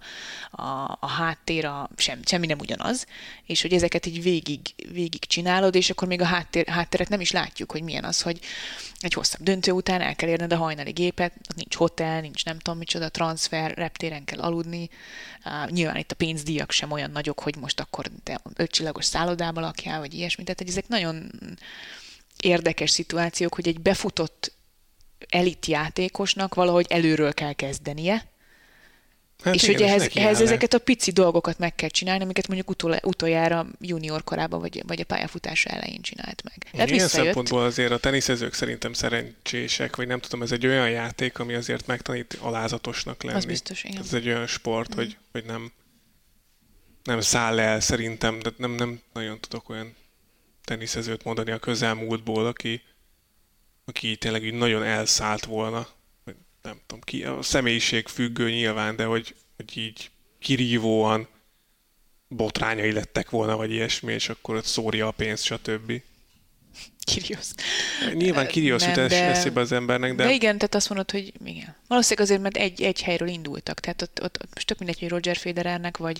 a, a háttér, a, sem, semmi nem ugyanaz, és hogy ezeket így végig, végig csinálod, és akkor még a háttér, hátteret nem is látjuk, hogy milyen az, hogy egy hosszabb döntő után el kell érned a hajnali gépet, nincs hotel, nincs nem tudom micsoda, transfer, reptéren kell aludni. Uh, nyilván itt a pénzdíjak sem olyan nagyok, hogy most akkor te ötcsillagos szállodába lakjál, vagy ilyesmi. Tehát hogy ezek nagyon érdekes szituációk, hogy egy befutott elit játékosnak valahogy előről kell kezdenie, Hát és igen, hogy ehhez, ehhez ezeket a pici dolgokat meg kell csinálni, amiket mondjuk utol, utoljára junior korában, vagy, vagy a pályafutása elején csinált meg. Tehát Ilyen visszajött. szempontból azért a teniszezők szerintem szerencsések, vagy nem tudom, ez egy olyan játék, ami azért megtanít alázatosnak lenni. Az biztos, igen. Ez egy olyan sport, hogy, hogy nem, nem száll el szerintem, de nem, nem nagyon tudok olyan teniszezőt mondani a közelmúltból, aki, aki tényleg így nagyon elszállt volna. Nem tudom, ki, a személyiség függő nyilván, de hogy, hogy így kirívóan botrányai lettek volna, vagy ilyesmi, és akkor ott szórja a pénzt, stb. Kyrgios. Nyilván Nem, jut de- eszébe az embernek, de, De igen, tehát azt mondod, hogy igen. Valószínűleg azért, mert egy, egy helyről indultak. Tehát ott, ott, ott most tök mindegy, hogy Roger Federernek, vagy,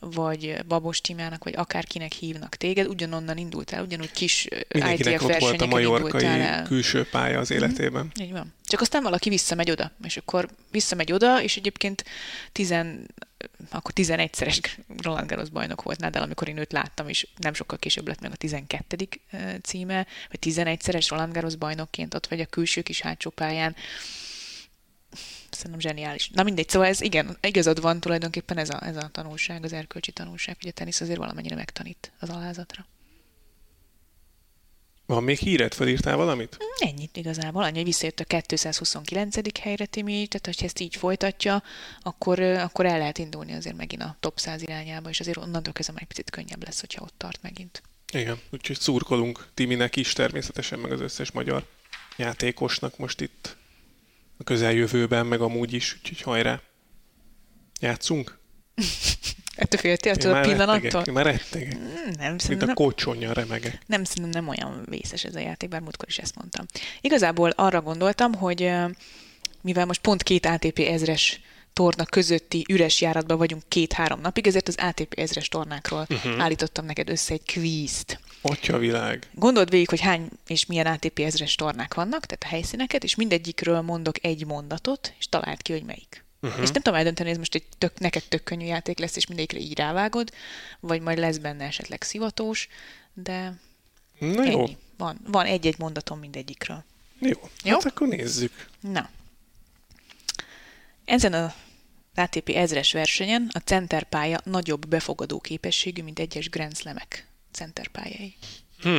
vagy Babos Timának, vagy akárkinek hívnak téged, ugyanonnan indultál, ugyanúgy kis mindenkinek ITF ott volt a majorkai indultál el. Mhm. külső pálya az életében. Így van. Csak aztán valaki visszamegy oda, és akkor visszamegy oda, és egyébként tizen, akkor 11-szeres Roland Garros bajnok volt Nadal, amikor én őt láttam, és nem sokkal később lett meg a 12. címe, vagy 11-szeres Roland Garros bajnokként ott vagy a külső kis hátsó pályán. Szerintem zseniális. Na mindegy, szóval ez igen, igazad van tulajdonképpen ez a, ez a tanulság, az erkölcsi tanulság, hogy a tenisz azért valamennyire megtanít az alázatra. Van még híret? Felírtál valamit? Ennyit igazából, annyi, hogy visszajött a 229. helyre Timi, tehát hogyha ezt így folytatja, akkor, akkor el lehet indulni azért megint a top 100 irányába, és azért onnantól kezdve egy picit könnyebb lesz, hogyha ott tart megint. Igen, úgyhogy szurkolunk Timinek is természetesen, meg az összes magyar játékosnak most itt a közeljövőben, meg amúgy is, úgyhogy hajrá! Játszunk? Ettől féltél ettől a pillanattól? rettegek, már rettegek. Mm, Nem, Mint a kocsonya remegek. nem, szerintem nem olyan vészes ez a játék, bár múltkor is ezt mondtam. Igazából arra gondoltam, hogy mivel most pont két ATP ezres torna közötti üres járatban vagyunk két-három napig, ezért az ATP ezres tornákról uh-huh. állítottam neked össze egy kvízt. Atya világ. Gondold végig, hogy hány és milyen ATP ezres tornák vannak, tehát a helyszíneket, és mindegyikről mondok egy mondatot, és találd ki, hogy melyik. Uh-huh. És nem tudom eldönteni, ez most egy tök, neked tök könnyű játék lesz, és mindegyikre így rávágod, vagy majd lesz benne esetleg szivatós, de Na jó, ennyi. Van, van egy-egy mondatom mindegyikről. jó. Jó? Hát akkor nézzük. Na. Ezen a ATP ezres versenyen a centerpálya nagyobb befogadó képességű, mint egyes Grand Slamek centerpályai. Hm.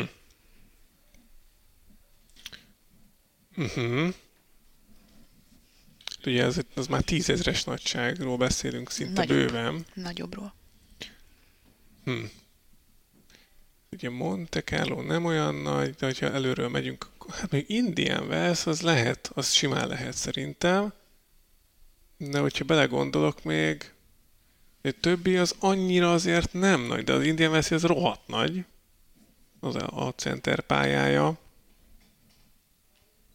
Uh-huh. Ugye ez, az már tízezres nagyságról beszélünk szinte Nagyobb. bőven. Nagyobbról. Hm. Ugye Monte Carlo nem olyan nagy, de hogyha előről megyünk, hát még Indian Wells az lehet, az simán lehet szerintem. De hogyha belegondolok még, a többi az annyira azért nem nagy, de az Indian Wells az rohadt nagy. Az a, a center pályája.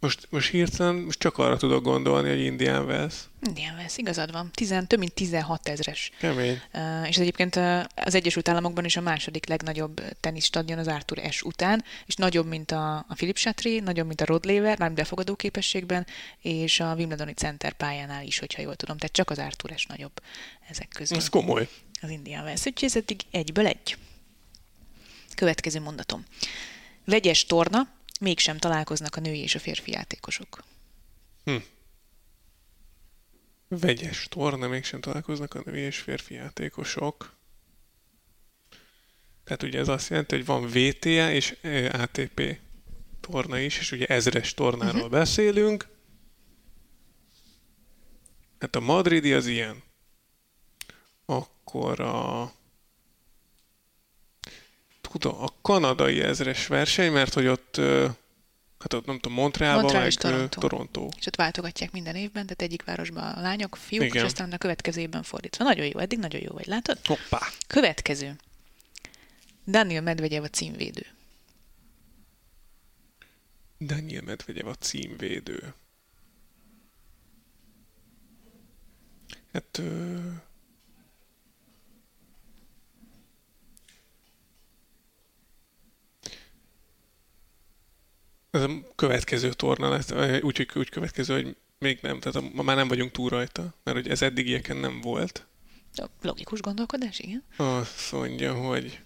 Most, most hirtelen most csak arra tudok gondolni, hogy Indian Wells. Indian Wells, igazad van. Tizen, több mint 16 ezres. Kemény. Uh, és egyébként az Egyesült Államokban is a második legnagyobb teniszstadion az Arthur S. után, és nagyobb, mint a, a Philip Chatrier, nagyobb, mint a Rod Laver, már befogadó képességben, és a Wimbledoni Center pályánál is, hogyha jól tudom. Tehát csak az Arthur S. nagyobb ezek közül. Ez komoly. Az Indian Wells. Úgyhogy ez eddig egyből egy. Következő mondatom. Vegyes torna, mégsem találkoznak a női és a férfi játékosok. Hm. Vegyes torna, mégsem találkoznak a női és férfi játékosok. Tehát ugye ez azt jelenti, hogy van VTA és ö, ATP torna is, és ugye ezres tornáról uh-huh. beszélünk. Hát a madridi az ilyen. Akkor a tudom, a kanadai ezres verseny, mert hogy ott hát ott nem tudom, Montrealban, Montreal meg Toronto. Toronto. És ott váltogatják minden évben, tehát egyik városban a lányok, fiúk, Igen. és aztán a következő évben fordítva. Nagyon jó, eddig nagyon jó vagy, látod? Hoppá! Következő. Daniel Medvegyev a címvédő. Daniel Medvegyev a címvédő. Hát... Ö... Ez a következő torna lesz, úgy, úgy, következő, hogy még nem, tehát a, ma már nem vagyunk túl rajta, mert hogy ez eddigieken nem volt. Logikus gondolkodás, igen. Azt mondja, hogy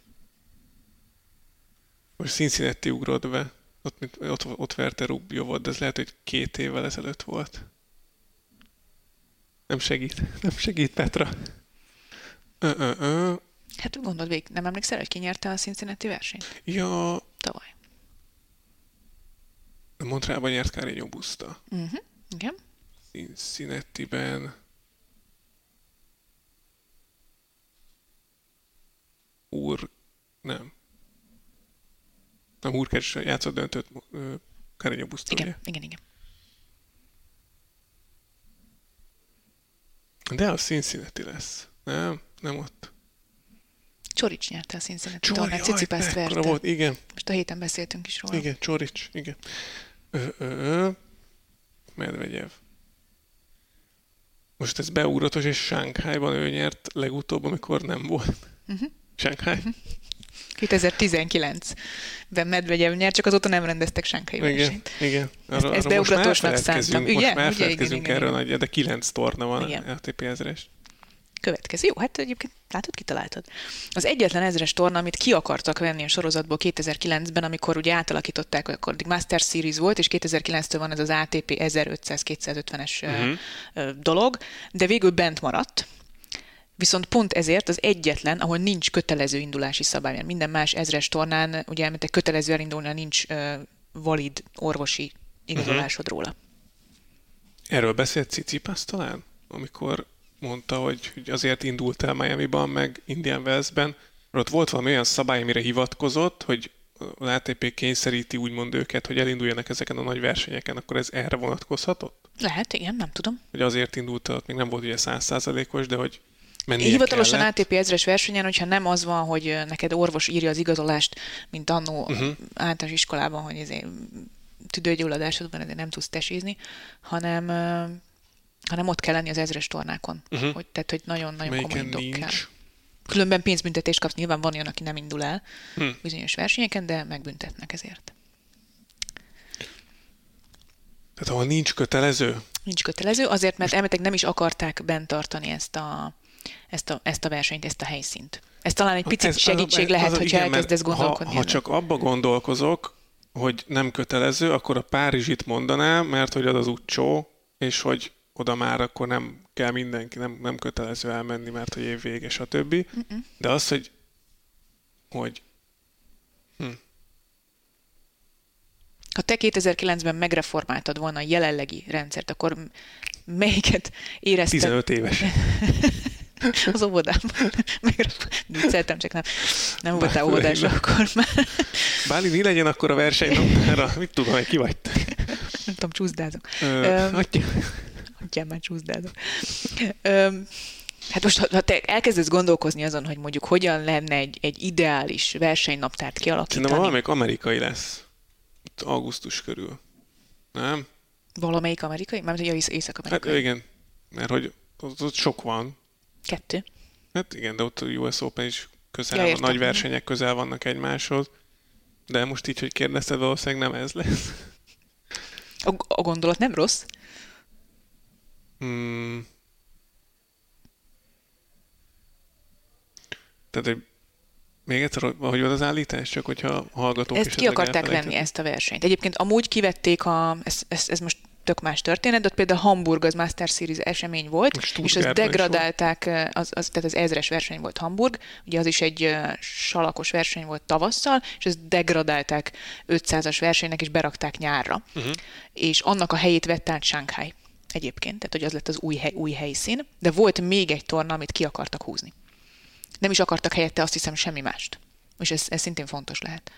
most Cincinnati ugrott be, ott, ott, ott verte Rubio de ez lehet, hogy két évvel ezelőtt volt. Nem segít, nem segít Petra. Ö, ö, ö. Hát gondold végig, nem emlékszel, hogy ki nyerte a Cincinnati versenyt? Ja, Tavaly. Montrealban nyert Carreño Busta. Uh-huh. Igen. Cincinnati-ben Úr... Nem. Nem, Úrkes játszott döntött Carreño Busta, Igen, ugye? igen, igen. De a Cincinnati lesz. Nem? Nem ott. Csorics nyerte a Cincinnati Csori, tornát, Cicipászt verte. volt, igen, Most a héten beszéltünk is róla. igen, Csorics, igen. Medvegyev. Most ez beugratos, és Sánkhájban ő nyert legutóbb, amikor nem volt. Uh-huh. Sánkháj? 2019-ben Medvegyev nyert, csak azóta nem rendeztek Igen, versenyt. igen. Ezt- ezt most beugratosnak elfeledkezünk, szántam. Most már? Igen, elfeledkezünk igen, erről, igen. nagy, de kilenc torna van Igen. LTP ezres. Következő. Jó, hát egyébként látod, kitaláltad. Az egyetlen ezres torna, amit ki akartak venni a sorozatból 2009-ben, amikor ugye átalakították, akkor Master Series volt, és 2009-től van ez az ATP 1500-250-es Mhm. uh-huh. dolog, de végül bent maradt. Viszont pont ezért az egyetlen, ahol nincs kötelező indulási szabály, mert minden más ezres tornán, ugye, mert kötelező elindulni, nincs uh, valid orvosi igazolásod uh-huh. róla. Erről beszélt Cicipas talán, amikor mondta, hogy azért indult el Miami-ban, meg Indian Wells-ben, ott volt valami olyan szabály, amire hivatkozott, hogy az ATP kényszeríti úgymond őket, hogy elinduljanak ezeken a nagy versenyeken, akkor ez erre vonatkozhatott? Lehet, igen, nem tudom. Hogy azért indult, ott még nem volt ugye százszázalékos, de hogy mennie Hivatalosan kellett. ATP ezres versenyen, hogyha nem az van, hogy neked orvos írja az igazolást, mint annó uh-huh. általános iskolában, hogy ezért tüdőgyulladásod van, ezért nem tudsz tesézni, hanem, hanem ott kell lenni az ezres tornákon. Uh-huh. Hogy, tehát, hogy nagyon-nagyon komoly nincs. kell. Különben pénzbüntetést kapsz, nyilván van olyan, aki nem indul el hmm. bizonyos versenyeken, de megbüntetnek ezért. Tehát ahol nincs kötelező? Nincs kötelező, azért, mert elmetek nem is akarták bent tartani ezt a, ezt a, ezt a versenyt, ezt a helyszínt. Ez talán egy picit ez, segítség az, lehet, az, hogyha igen, elkezdesz gondolkodni. Ha, ha csak abba gondolkozok, hogy nem kötelező, akkor a Párizsit mondanám, mert hogy az az utcsó, és hogy oda már akkor nem kell mindenki, nem, nem kötelező elmenni, mert hogy év vége, stb. Mm-mm. De az, hogy, hogy hm. Ha te 2009-ben megreformáltad volna a jelenlegi rendszert, akkor melyiket érezted? 15 éves. az óvodában. Vicceltem, csak nem, nem voltál óvodás akkor már. Báli, mi legyen akkor a versenynaptára? Mit tudom, hogy ki vagy? Nem tudom, csúszdázok. Ö, Hagyjál már csúszdázok. Hát most, ha te elkezdesz gondolkozni azon, hogy mondjuk hogyan lenne egy, egy ideális versenynaptárt kialakítani. Szerintem valamelyik amerikai lesz. Itt augusztus körül. Nem? Valamelyik amerikai? Mert hogy észak-amerikai. Hát igen, mert hogy ott, ott sok van. Kettő. Hát igen, de ott a US Open is közel ja, van, nagy versenyek közel vannak egymáshoz. De most így, hogy kérdezted, valószínűleg nem ez lesz. A, a gondolat nem rossz. Hmm. Tehát, hogy még egyszer, hogy az állítás, csak hogyha hallgatók Ezt ki akarták venni, ezt a versenyt. Egyébként amúgy kivették a, ez, ez, ez most tök más történet, de ott például Hamburg az Master Series esemény volt, és azt degradálták, az, az, tehát az ezres verseny volt Hamburg, ugye az is egy salakos verseny volt tavasszal, és ezt degradálták 500-as versenynek, és berakták nyárra. Uh-huh. És annak a helyét vett át Shanghai egyébként, tehát hogy az lett az új, hely, új helyszín, de volt még egy torna, amit ki akartak húzni. Nem is akartak helyette azt hiszem semmi mást. És ez, ez szintén fontos lehet.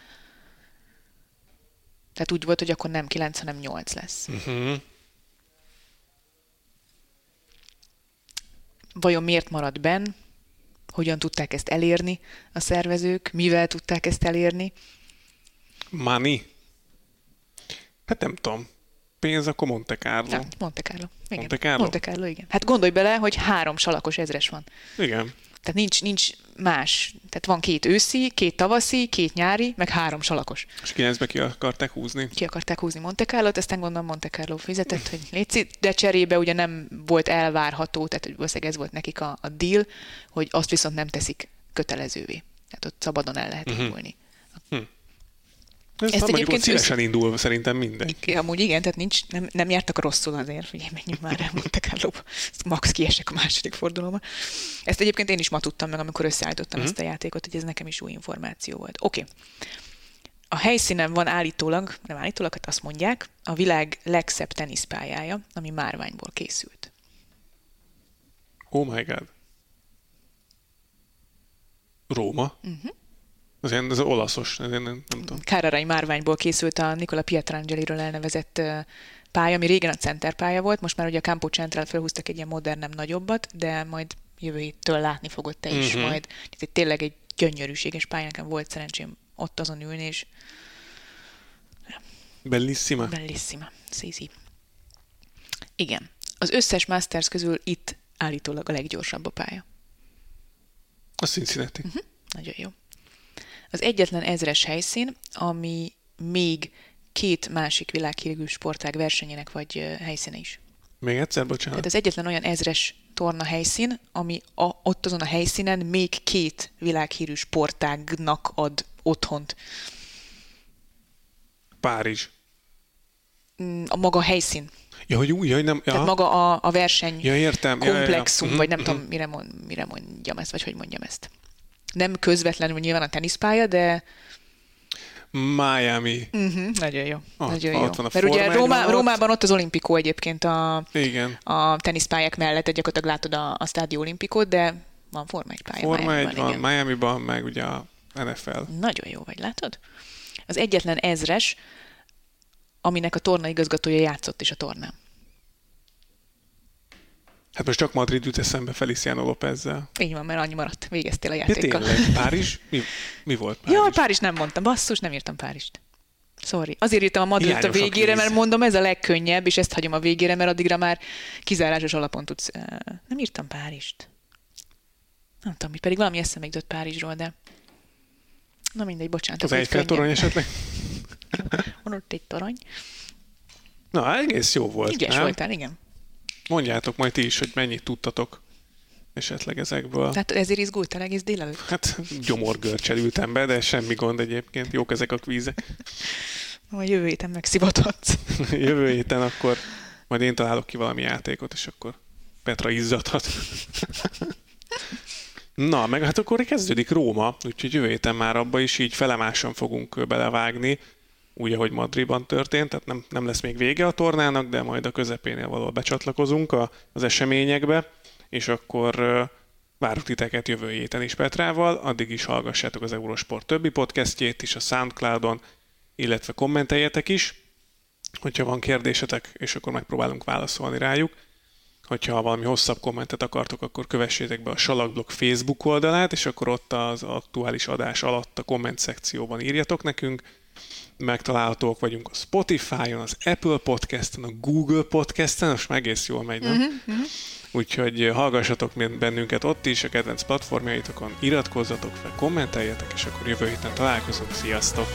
Tehát úgy volt, hogy akkor nem 9, hanem 8 lesz. Uh-huh. Vajon miért maradt benn? Hogyan tudták ezt elérni a szervezők? Mivel tudták ezt elérni? Money. Hát nem tudom. Pénz, akkor Monte Carlo. Nem, Monte Carlo. Igen. Monte Carlo? Monte Carlo, igen. Hát gondolj bele, hogy három salakos ezres van. Igen. Tehát nincs, nincs más. Tehát van két őszi, két tavaszi, két nyári, meg három salakos. És kilencbe ki akarták húzni? Ki akarták húzni Monte Carlo-t, aztán gondolom Monte Carlo fizetett, hogy létszik, de cserébe ugye nem volt elvárható, tehát valószínűleg ez volt nekik a, a deal, hogy azt viszont nem teszik kötelezővé. Tehát ott szabadon el lehet uh-huh. indulni. Uh-huh. Ez Ezt egyébként szívesen indul szerintem mindenki. Amúgy igen, tehát nincs, nem, nem jártak rosszul azért, hogy menjünk már el Monte Carlo. Max kiesek a második fordulóba. Ezt egyébként én is ma tudtam meg, amikor összeállítottam uh-huh. ezt a játékot, hogy ez nekem is új információ volt. Oké. Okay. A helyszínen van állítólag, nem állítólag, hát azt mondják, a világ legszebb teniszpályája, ami márványból készült. Oh my god. Róma? Uh-huh. Az ilyen, az olaszos, ez nem, nem tudom. Kárarai márványból készült a Nikola Pietrangeliről elnevezett pálya, ami régen a center pálya volt, most már ugye a Campo Central felhúztak egy ilyen modernebb, nagyobbat, de majd jövő héttől látni fogod te is uh-huh. majd. Ez egy tényleg egy gyönyörűséges pálya, nekem volt szerencsém ott azon ülni, és Bellissima. Bellissima. Szízi. Igen. Az összes Masters közül itt állítólag a leggyorsabb a pálya. A Cincinnati. Uh-huh. Nagyon jó az egyetlen ezres helyszín, ami még két másik világhírű sportág versenyének vagy helyszíne is. Még egyszer, bocsánat. Tehát az egyetlen olyan ezres torna helyszín, ami a, ott azon a helyszínen még két világhírű sportágnak ad otthont. Párizs. Mm, a maga helyszín. Ja, hogy úgy, hogy nem... Ja. Tehát maga a, a verseny ja, értem. komplexum, ja, ja, ja. vagy nem tudom, mire, mond, mire mondjam ezt, vagy hogy mondjam ezt. Nem közvetlenül nyilván a teniszpálya, de Miami. Uh-huh, nagyon jó. Ah, nagyon ott jó. van a Mert ugye Róma, van Rómában ott az olimpikó egyébként a, Igen. a teniszpályák mellett, gyakorlatilag látod a, a stádió olimpikót, de van Forma egy pálya. Forma Miamiban, egy van, igen. Miami-ban, meg ugye a NFL. Nagyon jó vagy, látod? Az egyetlen ezres, aminek a torna igazgatója játszott is a tornán. Hát most csak Madrid jut eszembe Feliciano Lópezzel. Így van, mert annyi maradt. Végeztél a Ja, játékkal. tényleg? Párizs? Mi, mi volt Párizs? Ja, Párizs nem mondtam. Basszus, nem írtam Párizst. Sorry. Azért írtam a Madridet a végére, mert mondom, ez a legkönnyebb, és ezt hagyom a végére, mert addigra már kizárásos alapon tudsz. Nem írtam Párizst. Nem tudom, mi pedig valami eszembe jutott Párizsról, de... Na mindegy, bocsánat. Az Eiffel torony esetleg? Van ott egy torony. Na, egész jó volt, Ügyes nem? voltál, igen. Mondjátok majd ti is, hogy mennyit tudtatok esetleg ezekből. Tehát ezért izgultál egész délelőtt? Hát gyomorgörcsel ültem be, de semmi gond egyébként. Jók ezek a kvízek. Majd jövő héten megszivathatsz. Jövő héten akkor majd én találok ki valami játékot, és akkor Petra izzadhat. Na, meg hát akkor kezdődik Róma, úgyhogy jövő héten már abba is így felemásan fogunk belevágni, úgy, ahogy Madridban történt, tehát nem, nem lesz még vége a tornának, de majd a közepénél valahol becsatlakozunk a, az eseményekbe, és akkor ö, várok titeket jövő héten is Petrával, addig is hallgassátok az Eurosport többi podcastjét is a Soundcloudon, illetve kommenteljetek is, hogyha van kérdésetek, és akkor megpróbálunk válaszolni rájuk. Hogyha valami hosszabb kommentet akartok, akkor kövessétek be a Salakblog Facebook oldalát, és akkor ott az aktuális adás alatt a komment szekcióban írjatok nekünk. Megtalálhatók vagyunk a Spotify-on, az Apple Podcast-en, a Google Podcast-en, most már egész jól megy, nem? Uh-huh. Úgyhogy hallgassatok bennünket ott is, a kedvenc platformjaitokon, iratkozzatok fel, kommenteljetek, és akkor jövő héten találkozunk. Sziasztok!